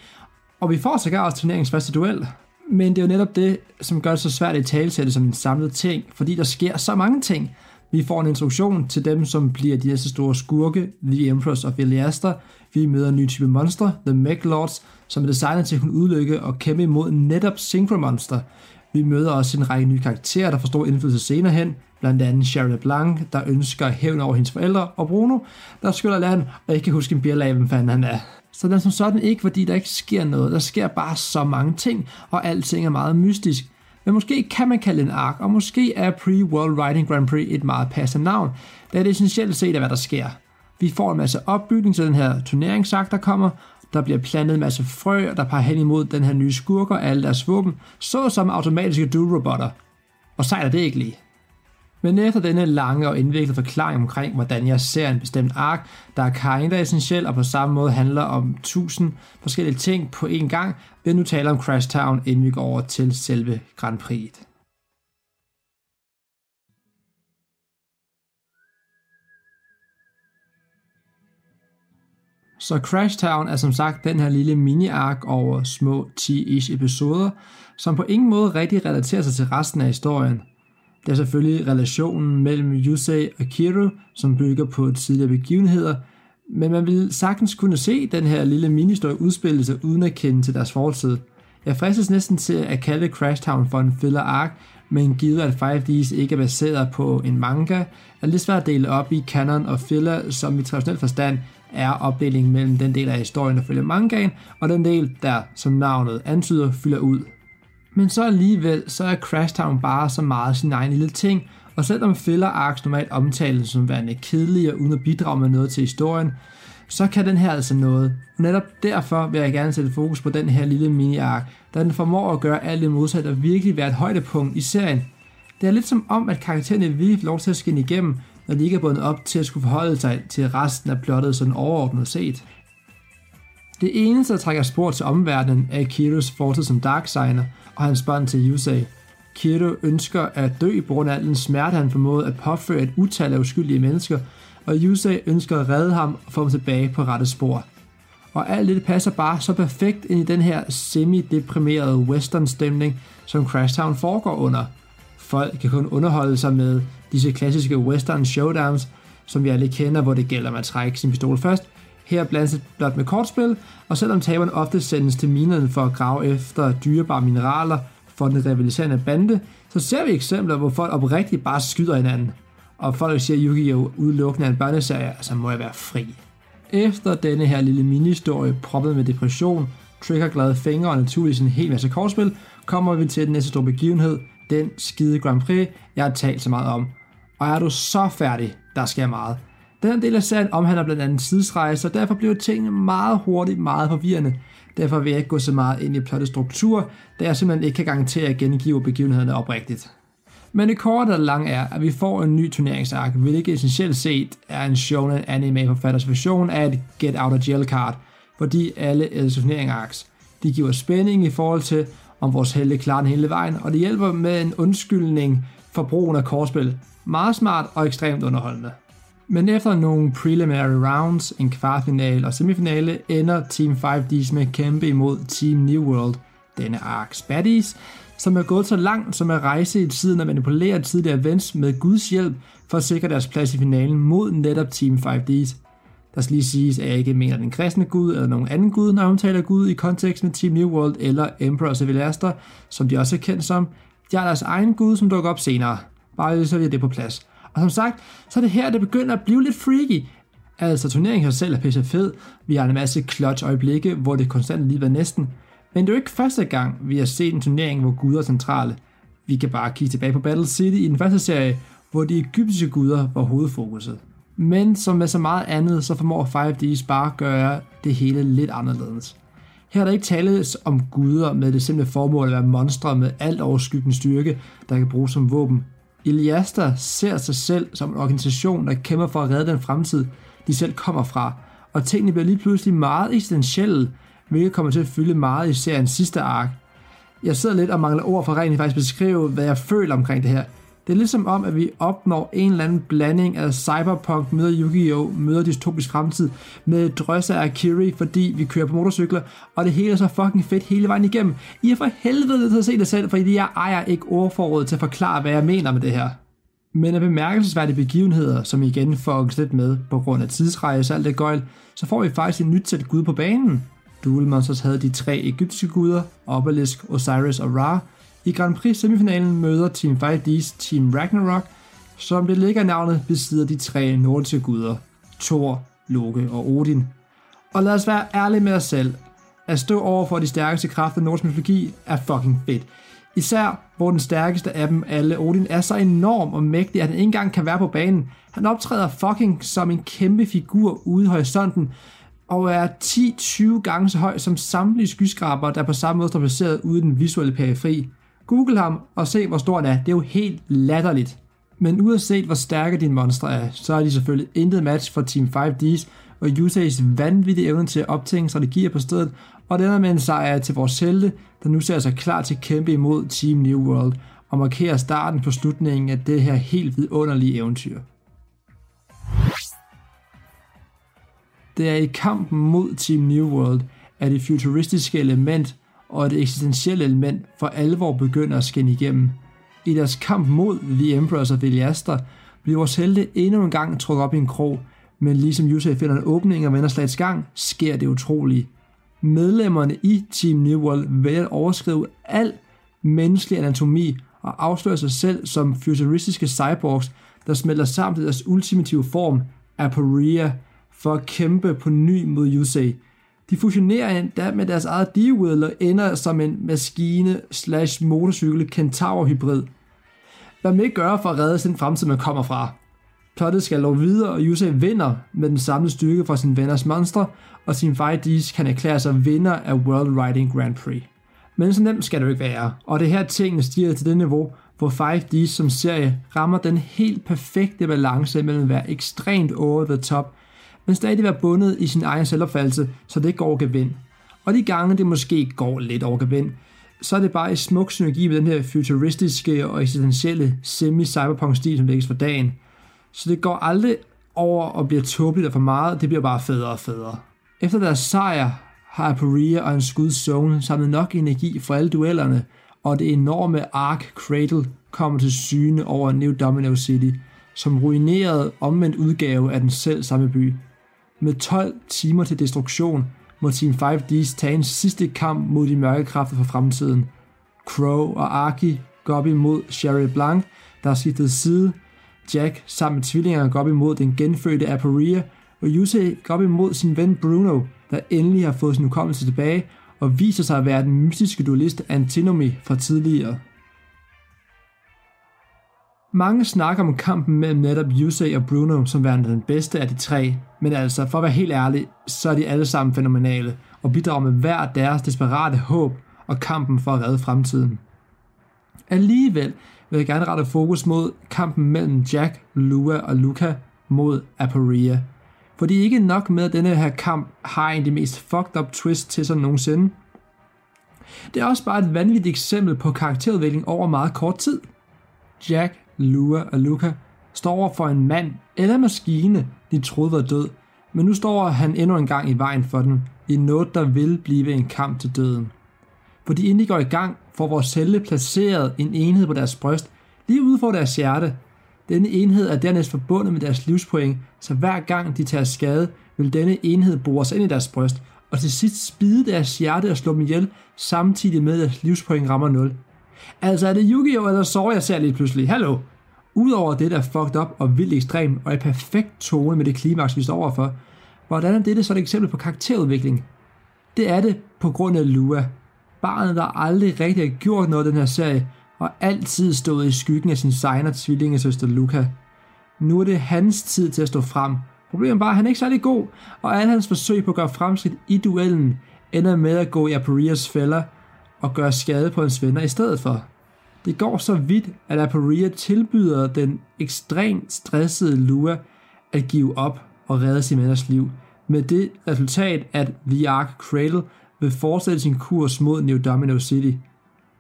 og vi får sågar også turneringens første duel. Men det er jo netop det, som gør det så svært at talsætte som en samlet ting, fordi der sker så mange ting. Vi får en introduktion til dem, som bliver de næste store skurke, The Empress of Iliaster. Vi møder en ny type monster, The Mech Lords, som er designet til at kunne udlykke og kæmpe imod netop Synchro Monster. Vi møder også en række nye karakterer, der får stor indflydelse senere hen, blandt andet Cheryl Blanc, der ønsker hævn over hendes forældre, og Bruno, der skylder land og ikke kan huske en bjerlag, hvem fanden han er. Så den er som sådan ikke, fordi der ikke sker noget. Der sker bare så mange ting, og alting er meget mystisk. Men måske kan man kalde det en ark, og måske er Pre-World Riding Grand Prix et meget passende navn, da det essentielt set er, hvad der sker. Vi får en masse opbygning til den her turneringsakt, der kommer, der bliver plantet en masse frø, og der peger hen imod den her nye skurker og alle deres våben, såsom automatiske dual-robotter. Og sejler det ikke lige. Men efter denne lange og indviklede forklaring omkring, hvordan jeg ser en bestemt ark, der er kinda essentiel og på samme måde handler om tusind forskellige ting på én gang, vil jeg nu tale om Crash Town, inden vi går over til selve Grand Prix. Så Crash Town er som sagt den her lille mini-ark over små 10-ish episoder, som på ingen måde rigtig relaterer sig til resten af historien – det er selvfølgelig relationen mellem Yusei og Kiro, som bygger på tidligere begivenheder, men man vil sagtens kunne se den her lille ministory udspille sig uden at kende til deres fortid. Jeg fristes næsten til at kalde Crash Town for en filler ark, men givet at 5Ds ikke er baseret på en manga, er det lidt svært at dele op i canon og filler, som i traditionel forstand er opdelingen mellem den del af historien, der følger mangaen, og den del, der, som navnet antyder, fylder ud. Men så alligevel, så er Crash Town bare så meget sin egen lille ting, og selvom filler arcs normalt omtales som værende kedelige og uden at bidrage med noget til historien, så kan den her altså noget. Netop derfor vil jeg gerne sætte fokus på den her lille mini-ark, da den formår at gøre alt det modsatte og virkelig være et højdepunkt i serien. Det er lidt som om, at karaktererne virkelig får lov til at skinne igennem, når de ikke er bundet op til at skulle forholde sig til resten af plottet sådan overordnet set. Det eneste, der trækker spor til omverdenen, er Kiros fortid som Darksigner og hans bånd til Yusei. Kiro ønsker at dø på grund af al den smerte, han formåede at påføre et utal af uskyldige mennesker, og Yusei ønsker at redde ham og få ham tilbage på rette spor. Og alt det passer bare så perfekt ind i den her semi-deprimerede western-stemning, som Crashtown foregår under. Folk kan kun underholde sig med disse klassiske western showdowns, som vi alle kender, hvor det gælder om at trække sin pistol først, her blandet blot med kortspil, og selvom taberen ofte sendes til minerne for at grave efter dyrebare mineraler for den rivaliserende bande, så ser vi eksempler, hvor folk oprigtigt bare skyder hinanden. Og folk siger, at Yu-Gi-Oh! udelukkende er en børneserie, så må jeg være fri. Efter denne her lille mini-historie, proppet med depression, triggerglade fingre og naturligvis en hel masse kortspil, kommer vi til den næste store begivenhed, den skide Grand Prix, jeg har talt så meget om. Og er du så færdig, der sker meget. Den del af serien omhandler blandt andet tidsrejser, og derfor bliver tingene meget hurtigt meget forvirrende. Derfor vil jeg ikke gå så meget ind i plottets struktur, da jeg simpelthen ikke kan garantere at gengive begivenhederne oprigtigt. Men det korte og lange er, at vi får en ny turneringsark, hvilket essentielt set er en shonen anime forfatters version af et Get Out of Jail card, fordi alle er turneringsarks. De giver spænding i forhold til, om vores helte klarer den hele vejen, og det hjælper med en undskyldning for brugen af kortspil. Meget smart og ekstremt underholdende. Men efter nogle preliminary rounds, en kvartfinale og semifinale, ender Team 5Ds med at kæmpe imod Team New World, denne Arks Baddies, som er gået så langt som at rejse i tiden og manipulere tidligere events med Guds hjælp for at sikre deres plads i finalen mod netop Team 5Ds. Der skal lige siges, at jeg ikke mener den kristne gud eller nogen anden gud, når hun taler gud i kontekst med Team New World eller Emperor Civiliaster, som de også er kendt som. De har deres egen gud, som dukker op senere. Bare lige så vi det på plads. Og som sagt, så er det her, det begynder at blive lidt freaky. Altså, turneringen her selv er pisse fed. Vi har en masse clutch øjeblikke, hvor det konstant lige var næsten. Men det er jo ikke første gang, vi har set en turnering, hvor guder er centrale. Vi kan bare kigge tilbage på Battle City i den første serie, hvor de egyptiske guder var hovedfokuset. Men som med så meget andet, så formår 5Ds bare at gøre det hele lidt anderledes. Her er der ikke tales om guder med det simple formål at være monstre med alt overskyggende styrke, der kan bruges som våben. Iliaster ser sig selv som en organisation, der kæmper for at redde den fremtid, de selv kommer fra, og tingene bliver lige pludselig meget essentielle, hvilket kommer til at fylde meget i seriens sidste ark. Jeg sidder lidt og mangler ord for rent faktisk beskrive, hvad jeg føler omkring det her. Det er ligesom om, at vi opnår en eller anden blanding af cyberpunk møder Yu-Gi-Oh! møder dystopisk fremtid med drøsse af Kiri, fordi vi kører på motorcykler, og det hele er så fucking fedt hele vejen igennem. I er for helvede til at se det selv, fordi jeg ejer ikke ordforrådet til at forklare, hvad jeg mener med det her. Men af bemærkelsesværdige begivenheder, som igen får lidt med på grund af tidsrejse og alt det gøjl, så får vi faktisk et nyt sæt gud på banen. Duel Monsters havde de tre egyptiske guder, Obelisk, Osiris og Ra. I Grand Prix semifinalen møder Team 5D's Team Ragnarok, som det ligger navnet besidder de tre nordiske guder, Thor, Loke og Odin. Og lad os være ærlige med os selv. At stå over for de stærkeste kræfter i nordisk mytologi er fucking fedt. Især hvor den stærkeste af dem alle, Odin, er så enorm og mægtig, at han ikke engang kan være på banen. Han optræder fucking som en kæmpe figur ude i horisonten, og er 10-20 gange så høj som samtlige skyskraber, der på samme måde står placeret ude i den visuelle periferi. Google ham og se, hvor stor han er. Det er jo helt latterligt. Men uanset hvor stærke dine monstre er, så er de selvfølgelig intet match for Team 5D's og USA's vanvittige evne til at optænke strategier på stedet, og det ender med en sejr til vores helte, der nu ser sig klar til at kæmpe imod Team New World og markere starten på slutningen af det her helt vidunderlige eventyr. Det er i kampen mod Team New World, at det futuristiske element og det eksistentielle element for alvor begynder at skinne igennem. I deres kamp mod The Emperors og Veliaster bliver vores helte endnu en gang trukket op i en krog, men ligesom Yusei finder en åbning og vender slagets gang, sker det utrolige. Medlemmerne i Team New World vælger at overskrive al menneskelig anatomi og afslører sig selv som futuristiske cyborgs, der smelter sammen i deres ultimative form, Aporia, for at kæmpe på ny mod Yusei. De fusionerer endda med deres eget d og ender som en maskine slash motorcykel kentaur hybrid. Hvad man ikke gøre for at redde sin fremtid, man kommer fra? Plottet skal lov videre, og Yusei vinder med den samlede styrke fra sin venners monstre, og sin 5Ds kan erklære sig vinder af World Riding Grand Prix. Men så nemt skal det jo ikke være, og det her tingene stiger til det niveau, hvor 5Ds som serie rammer den helt perfekte balance mellem at være ekstremt over the top, men stadig være bundet i sin egen selvopfattelse, så det går gevind. Og de gange det måske går lidt over gevind, så er det bare i smuk synergi med den her futuristiske og eksistentielle semi-cyberpunk-stil, som lægges for dagen. Så det går aldrig over og bliver tåbeligt og for meget, det bliver bare federe og federe. Efter deres sejr har Aporia og en skud Zone samlet nok energi for alle duellerne, og det enorme Ark Cradle kommer til syne over New Domino City, som ruineret omvendt udgave af den selv samme by. Med 12 timer til destruktion må Team 5D's tage en sidste kamp mod de mørke kræfter for fremtiden. Crow og Arki går op imod Sherry Blanc, der har skiftet side. Jack sammen med tvillingerne går op imod den genfødte Aporia, og Yusei går op imod sin ven Bruno, der endelig har fået sin hukommelse tilbage og viser sig at være den mystiske duelist Antinomy fra tidligere. Mange snakker om kampen mellem netop Yusei og Bruno som værende den bedste af de tre, men altså for at være helt ærlig, så er de alle sammen fænomenale og bidrager med hver deres desperate håb og kampen for at redde fremtiden. Alligevel vil jeg gerne rette fokus mod kampen mellem Jack, Lua og Luca mod Aporia. For det er ikke nok med, at denne her kamp har en af de mest fucked up twist til sig nogensinde. Det er også bare et vanvittigt eksempel på karakterudvikling over meget kort tid. Jack, Lua og Luca står over for en mand eller maskine, de troede var død, men nu står han endnu en gang i vejen for den, i noget, der vil blive en kamp til døden. Fordi inden de går i gang, får vores celle placeret en enhed på deres bryst, lige ude for deres hjerte. Denne enhed er dernæst forbundet med deres livspoint, så hver gang de tager skade, vil denne enhed bores ind i deres bryst, og til sidst spide deres hjerte og slå dem ihjel, samtidig med at deres livspoint rammer 0. Altså er det Yu-Gi-Oh! eller Sora, jeg ser lige pludselig? Hallo? Udover det, der er fucked up og vildt ekstrem, og i perfekt tone med det klimaks, vi står overfor, hvordan er dette så et eksempel på karakterudvikling? Det er det på grund af Lua. Barnet, der aldrig rigtig har gjort noget i den her serie, og altid stået i skyggen af sin signer tvillingesøster Luca. Nu er det hans tid til at stå frem. Problemet er bare, at han er ikke særlig god, og alle hans forsøg på at gøre fremskridt i duellen ender med at gå i Aporias fælder og gøre skade på hans venner i stedet for. Det går så vidt, at Aporia tilbyder den ekstremt stressede Lua at give op og redde sin venners liv, med det resultat, at The Ark Cradle vil fortsætte sin kurs mod New Domino City.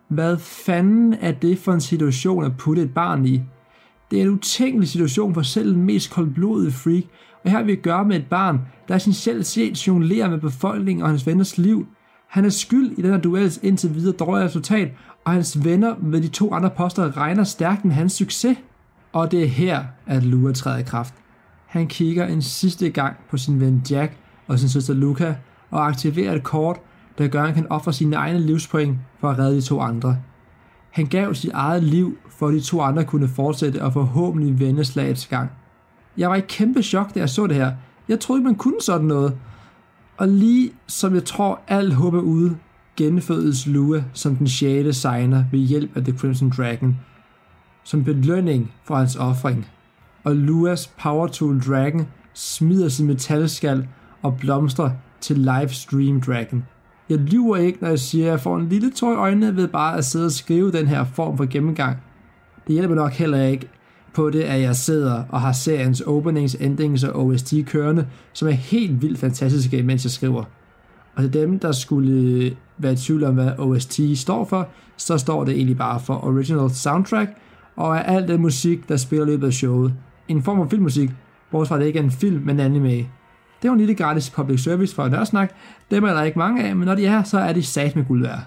Hvad fanden er det for en situation at putte et barn i? Det er en utænkelig situation for selv den mest koldblodige freak, og her vil vi gøre med et barn, der essentielt set jonglerer med befolkningen og hans venners liv. Han er skyld i den her duels indtil videre dårlige resultat, og hans venner ved de to andre poster regner stærkt med hans succes. Og det er her, at Lua træder i kraft. Han kigger en sidste gang på sin ven Jack og sin søster Luca og aktiverer et kort, der gør, at han kan ofre sine egne livspoint for at redde de to andre. Han gav sit eget liv, for at de to andre kunne fortsætte og forhåbentlig vende slagets gang. Jeg var i kæmpe chok, da jeg så det her. Jeg troede ikke, man kunne sådan noget. Og lige som jeg tror, alt håb er ude, genfødes Lua som den sjæle signer ved hjælp af The Crimson Dragon, som belønning for hans offring. Og Luas Power Tool Dragon smider sin metalskal og blomstrer til Livestream Dragon. Jeg lyver ikke, når jeg siger, at jeg får en lille tår i øjnene ved bare at sidde og skrive den her form for gennemgang. Det hjælper nok heller ikke på det, at jeg sidder og har seriens openings, endings og OST kørende, som er helt vildt fantastiske, mens jeg skriver. Og til dem, der skulle være i tvivl om, hvad OST står for, så står det egentlig bare for Original Soundtrack, og er alt den musik, der spiller løbet af showet. En form for filmmusik, bortset fra det ikke er en film, men anime. Det er jo en lille gratis public service for Nørdsnak. Dem er der ikke mange af, men når de er så er de sat med guld værd.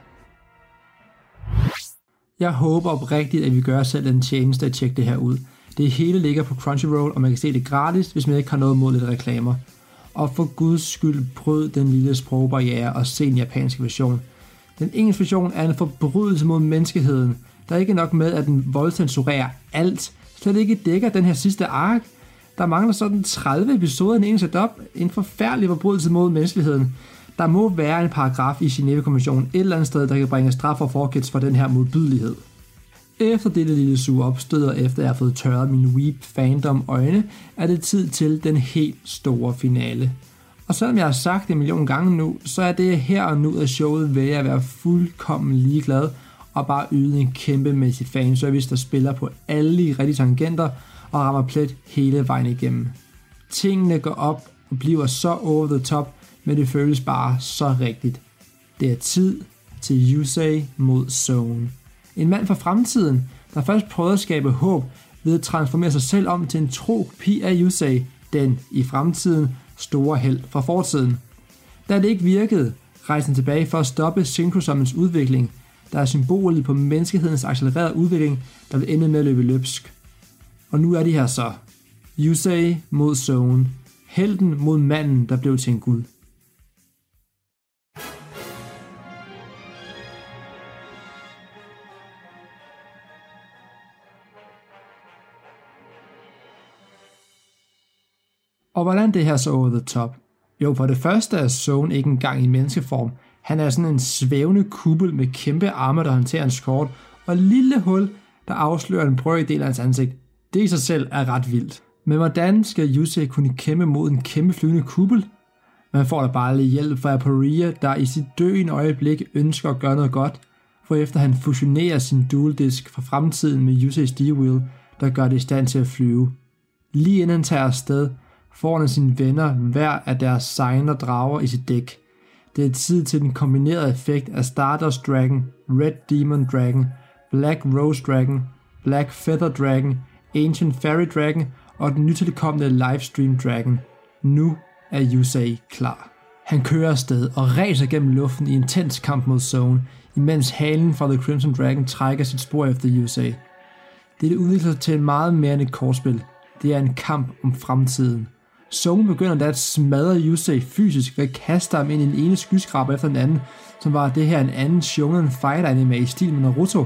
Jeg håber oprigtigt, at vi gør selv en tjeneste at tjekke det her ud. Det hele ligger på Crunchyroll, og man kan se det gratis, hvis man ikke har noget mod lidt reklamer. Og for guds skyld bryd den lille sprogbarriere og se den japanske version. Den engelske version er en forbrydelse mod menneskeheden. Der er ikke nok med, at den voldcensurerer alt. Slet ikke dækker den her sidste ark. Der mangler sådan 30 episoder i den engelske dub. En forfærdelig forbrydelse mod menneskeheden. Der må være en paragraf i Genève-konventionen et eller andet sted, der kan bringe straf og forkits for den her modbydelighed. Efter dette lille suge opstød, og efter jeg har fået tørret min weep fandom øjne, er det tid til den helt store finale. Og selvom jeg har sagt det en million gange nu, så er det her og nu af showet ved at være fuldkommen ligeglad og bare yde en kæmpemæssig fanservice, der spiller på alle de rigtige tangenter og rammer plet hele vejen igennem. Tingene går op og bliver så over the top, men det føles bare så rigtigt. Det er tid til Yusei mod Zone. En mand fra fremtiden, der først prøvede at skabe håb ved at transformere sig selv om til en tro kopi af Yusei, den i fremtiden store held fra fortiden. Da det ikke virkede, rejste han tilbage for at stoppe synkrosommens udvikling, der er symbolet på menneskehedens accelererede udvikling, der vil ende med at løbe løbsk. Og nu er de her så. Yusei mod Zone. Helten mod manden, der blev til en gud. Og hvordan det her så over the top? Jo, for det første er Zone ikke engang i menneskeform. Han er sådan en svævende kuppel med kæmpe arme, der håndterer en skort, og lille hul, der afslører en brøkdel af hans ansigt. Det i sig selv er ret vildt. Men hvordan skal Yusei kunne kæmpe mod en kæmpe flyvende kuppel? Man får da bare lidt hjælp fra Aporia, der i sit døende øjeblik ønsker at gøre noget godt, for efter han fusionerer sin dual disk fra fremtiden med Yusei's D-Wheel, der gør det i stand til at flyve. Lige inden han tager afsted, foran sine venner hver af deres signer drager i sit dæk. Det er tid til den kombinerede effekt af Stardust Dragon, Red Demon Dragon, Black Rose Dragon, Black Feather Dragon, Ancient Fairy Dragon og den nytilkommende Livestream Dragon. Nu er Yusei klar. Han kører afsted og ræser gennem luften i intens kamp mod Zone, imens halen fra The Crimson Dragon trækker sit spor efter Yusei. Det udvikler sig til en meget mere end et kortspil. Det er en kamp om fremtiden. Zone begynder da at smadre Yusei fysisk ved at kaste ham ind i den ene skyskraber efter den anden, som var det her en anden shonen fight anime i stil med Naruto.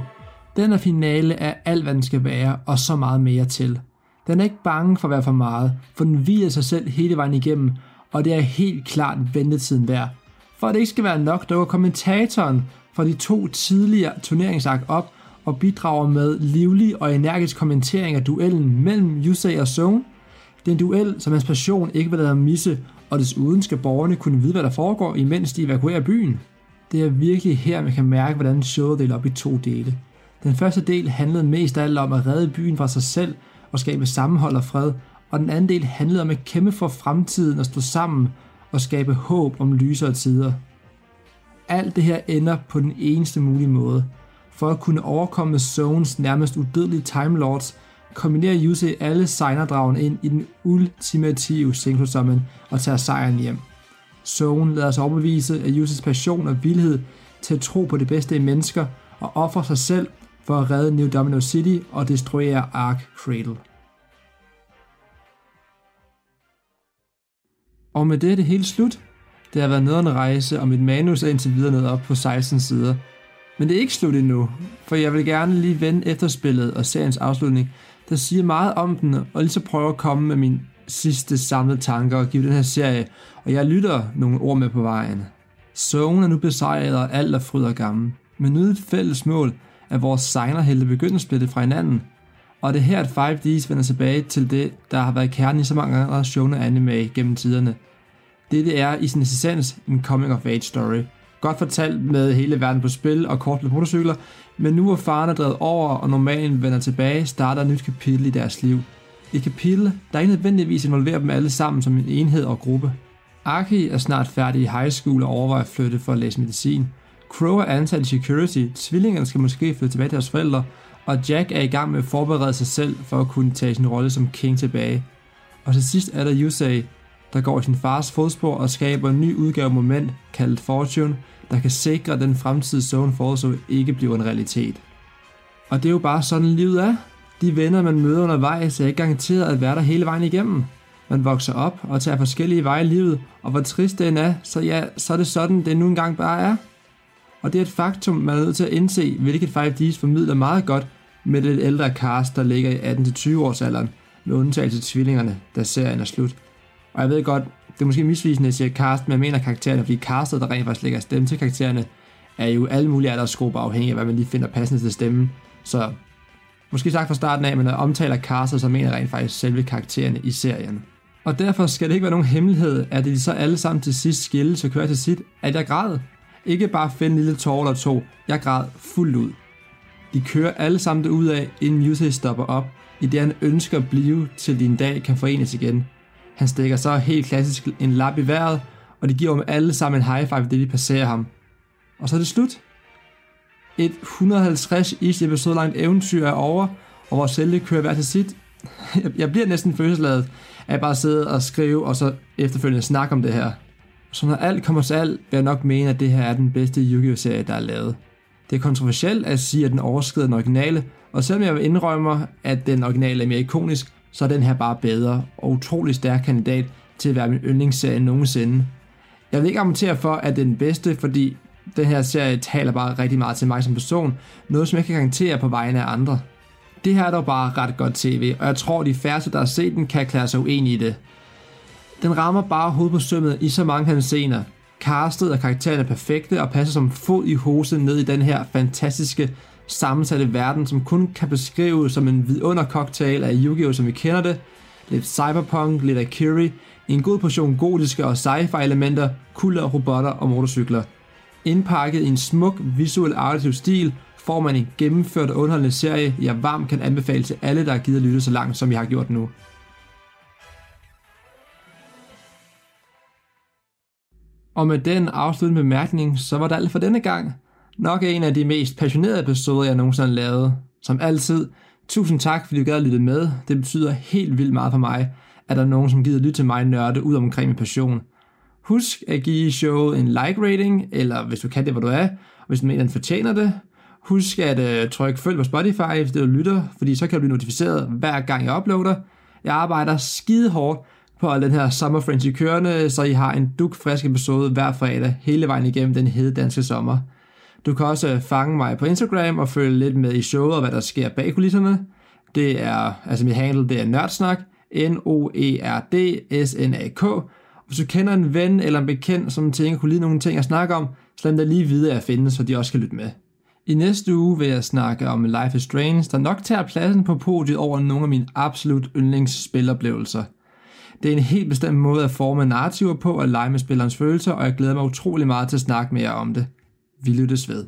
Den her finale er alt, hvad den skal være, og så meget mere til. Den er ikke bange for at være for meget, for den viger sig selv hele vejen igennem, og det er helt klart ventetiden værd. For at det ikke skal være nok, dukker kommentatoren fra de to tidligere turneringsark op og bidrager med livlig og energisk kommentering af duellen mellem Yusei og Zone. Det er en duel, som hans passion ikke vil lade ham misse, og desuden skal borgerne kunne vide, hvad der foregår, imens de evakuerer byen. Det er virkelig her, man kan mærke, hvordan showet deler op i to dele. Den første del handlede mest af alt om at redde byen fra sig selv og skabe sammenhold og fred, og den anden del handlede om at kæmpe for fremtiden og stå sammen og skabe håb om lysere tider. Alt det her ender på den eneste mulige måde. For at kunne overkomme Zones nærmest udødelige Time Lords, kombinerer Yusei alle signerdragene ind i den ultimative Senko-summon og tager sejren hjem. Zone lader sig overbevise af Yuseis passion og vildhed til at tro på det bedste i mennesker og ofre sig selv for at redde New Domino City og destruere Ark Cradle. Og med det er det hele slut. Det har været noget en rejse, og mit manus er indtil videre nået op på 16 sider. Men det er ikke slut endnu, for jeg vil gerne lige vende efterspillet og seriens afslutning, der siger meget om den, og lige så prøver at komme med min sidste samlede tanker og give den her serie, og jeg lytter nogle ord med på vejen. Zone er nu besejret, og alt er fryd og gammel. Men nu et fælles mål, at vores signerhelte begynder at splitte fra hinanden. Og det er her, at 5Ds vender tilbage til det, der har været kernen i så mange andre shonen anime gennem tiderne. Dette er i sin essens en coming of age story. Godt fortalt med hele verden på spil og kort med motorcykler, men nu hvor faren er drevet over og normalen vender tilbage, starter et nyt kapitel i deres liv. Et kapitel, der ikke nødvendigvis involverer dem alle sammen som en enhed og gruppe. Aki er snart færdig i high school og overvejer at flytte for at læse medicin. Crow er ansat i security, tvillingerne skal måske flytte tilbage til deres forældre, og Jack er i gang med at forberede sig selv for at kunne tage sin rolle som king tilbage. Og til sidst er der Yusei, der går i sin fars fodspor og skaber en ny udgave moment, kaldet Fortune, der kan sikre, at den fremtidige Zone Forzo ikke bliver en realitet. Og det er jo bare sådan, livet er. De venner, man møder undervejs, er ikke garanteret at være der hele vejen igennem. Man vokser op og tager forskellige veje i livet, og hvor trist det er, så ja, så er det sådan, det nu engang bare er. Og det er et faktum, man er nødt til at indse, hvilket 5Ds formidler meget godt med det ældre cast, der ligger i 18-20 års alderen, med undtagelse af tvillingerne, da serien er slut. Og jeg ved godt, det er måske misvisende, at jeg siger cast, men jeg mener karaktererne, fordi castet, der rent faktisk lægger stemme til karaktererne, er jo alle mulige aldersgrupper afhængig af, hvad man lige finder passende til stemmen. Så måske sagt fra starten af, men når jeg omtaler castet, så mener jeg rent faktisk selve karaktererne i serien. Og derfor skal det ikke være nogen hemmelighed, at de så alle sammen til sidst skille så kører til sit, at jeg græd. Ikke bare finde en lille tårer eller to, jeg græd fuldt ud. De kører alle sammen ud af, inden Yusei stopper op, i det han ønsker at blive, til din dag kan forenes igen. Han stikker så helt klassisk en lap i vejret, og de giver dem alle sammen en high five, det de passerer ham. Og så er det slut. Et 150-ish episode langt eventyr er over, og vores helte kører hver til sit. Jeg bliver næsten følelsesladet af at bare sidde og skrive, og så efterfølgende snakke om det her. Så når alt kommer til alt, vil jeg nok mene, at det her er den bedste Yu-Gi-Oh-serie, der er lavet. Det er kontroversielt at sige, at den overskrider den originale, og selvom jeg indrømmer, at den originale er mere ikonisk, så er den her bare bedre og utrolig stærk kandidat til at være min yndlingsserie nogensinde. Jeg vil ikke argumentere for, at det er den bedste, fordi den her serie taler bare rigtig meget til mig som person, noget som jeg kan garantere på vegne af andre. Det her er dog bare ret godt tv, og jeg tror, de færreste, der har set den, kan klare sig uenige i det. Den rammer bare hovedet på sømmet i så mange hans scener. Castet og karaktererne er perfekte og passer som fod i hose ned i den her fantastiske sammensatte verden, som kun kan beskrives som en vidundercocktail af Yu-Gi-Oh! som vi kender det, lidt cyberpunk, lidt Akiri, en god portion gotiske og sci-fi elementer, kulder, robotter og motorcykler. Indpakket i en smuk, visuel artistisk stil, får man en gennemført og underholdende serie, jeg varmt kan anbefale til alle, der har givet at lytte så langt, som jeg har gjort nu. Og med den afsluttende bemærkning, så var det alt for denne gang. Nok en af de mest passionerede episoder, jeg nogensinde har lavet. Som altid, tusind tak, fordi du gad at lytte med. Det betyder helt vildt meget for mig, at der er nogen, som gider lytte til mig nørde ud omkring min passion. Husk at give showet en like rating, eller hvis du kan det, hvor du er, og hvis du mener, den fortjener det. Husk at øh, uh, trykke følg på Spotify, hvis du lytter, fordi så kan du blive notificeret hver gang jeg uploader. Jeg arbejder skide hårdt på al den her Summer Frenzy kørende, så I har en duk frisk episode hver fredag hele vejen igennem den hede danske sommer. Du kan også fange mig på Instagram og følge lidt med i showet og hvad der sker bag kulisserne. Det er, altså mit handle, det er nørdsnak, N-O-E-R-D-S-N-A-K. Hvis du kender en ven eller en bekendt, som tænker kunne lide nogle ting at snakke om, så lad dem da lige vide, at jeg findes, så de også kan lytte med. I næste uge vil jeg snakke om Life is Strange, der nok tager pladsen på podiet over nogle af mine absolut yndlingsspiloplevelser. Det er en helt bestemt måde at forme narrativer på og lege med spillerens følelser, og jeg glæder mig utrolig meget til at snakke mere om det. Vi lyttes ved.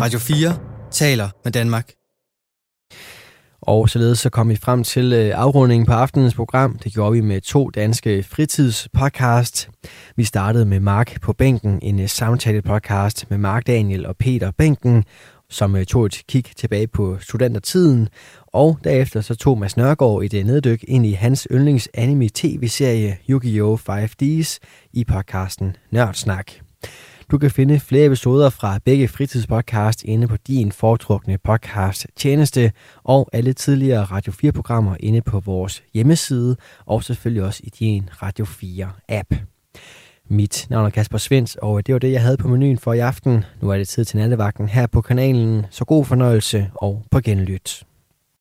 Radio 4 taler med Danmark. Og således så kom vi frem til øh, afrundingen på aftenens program. Det gjorde vi med to danske fritidspodcast. Vi startede med Mark på bænken, en øh, samtale podcast med Mark Daniel og Peter Bænken, som øh, tog et kig tilbage på studentertiden. Og derefter så tog Mads Nørgaard et neddyk ind i hans yndlings anime tv-serie Yu-Gi-Oh! 5Ds i podcasten Nørdsnak. Du kan finde flere episoder fra begge fritidspodcast inde på din foretrukne podcast tjeneste og alle tidligere Radio 4-programmer inde på vores hjemmeside og selvfølgelig også i din Radio 4-app. Mit navn er Kasper Svens, og det var det, jeg havde på menuen for i aften. Nu er det tid til nattevagten her på kanalen, så god fornøjelse og på genlyt.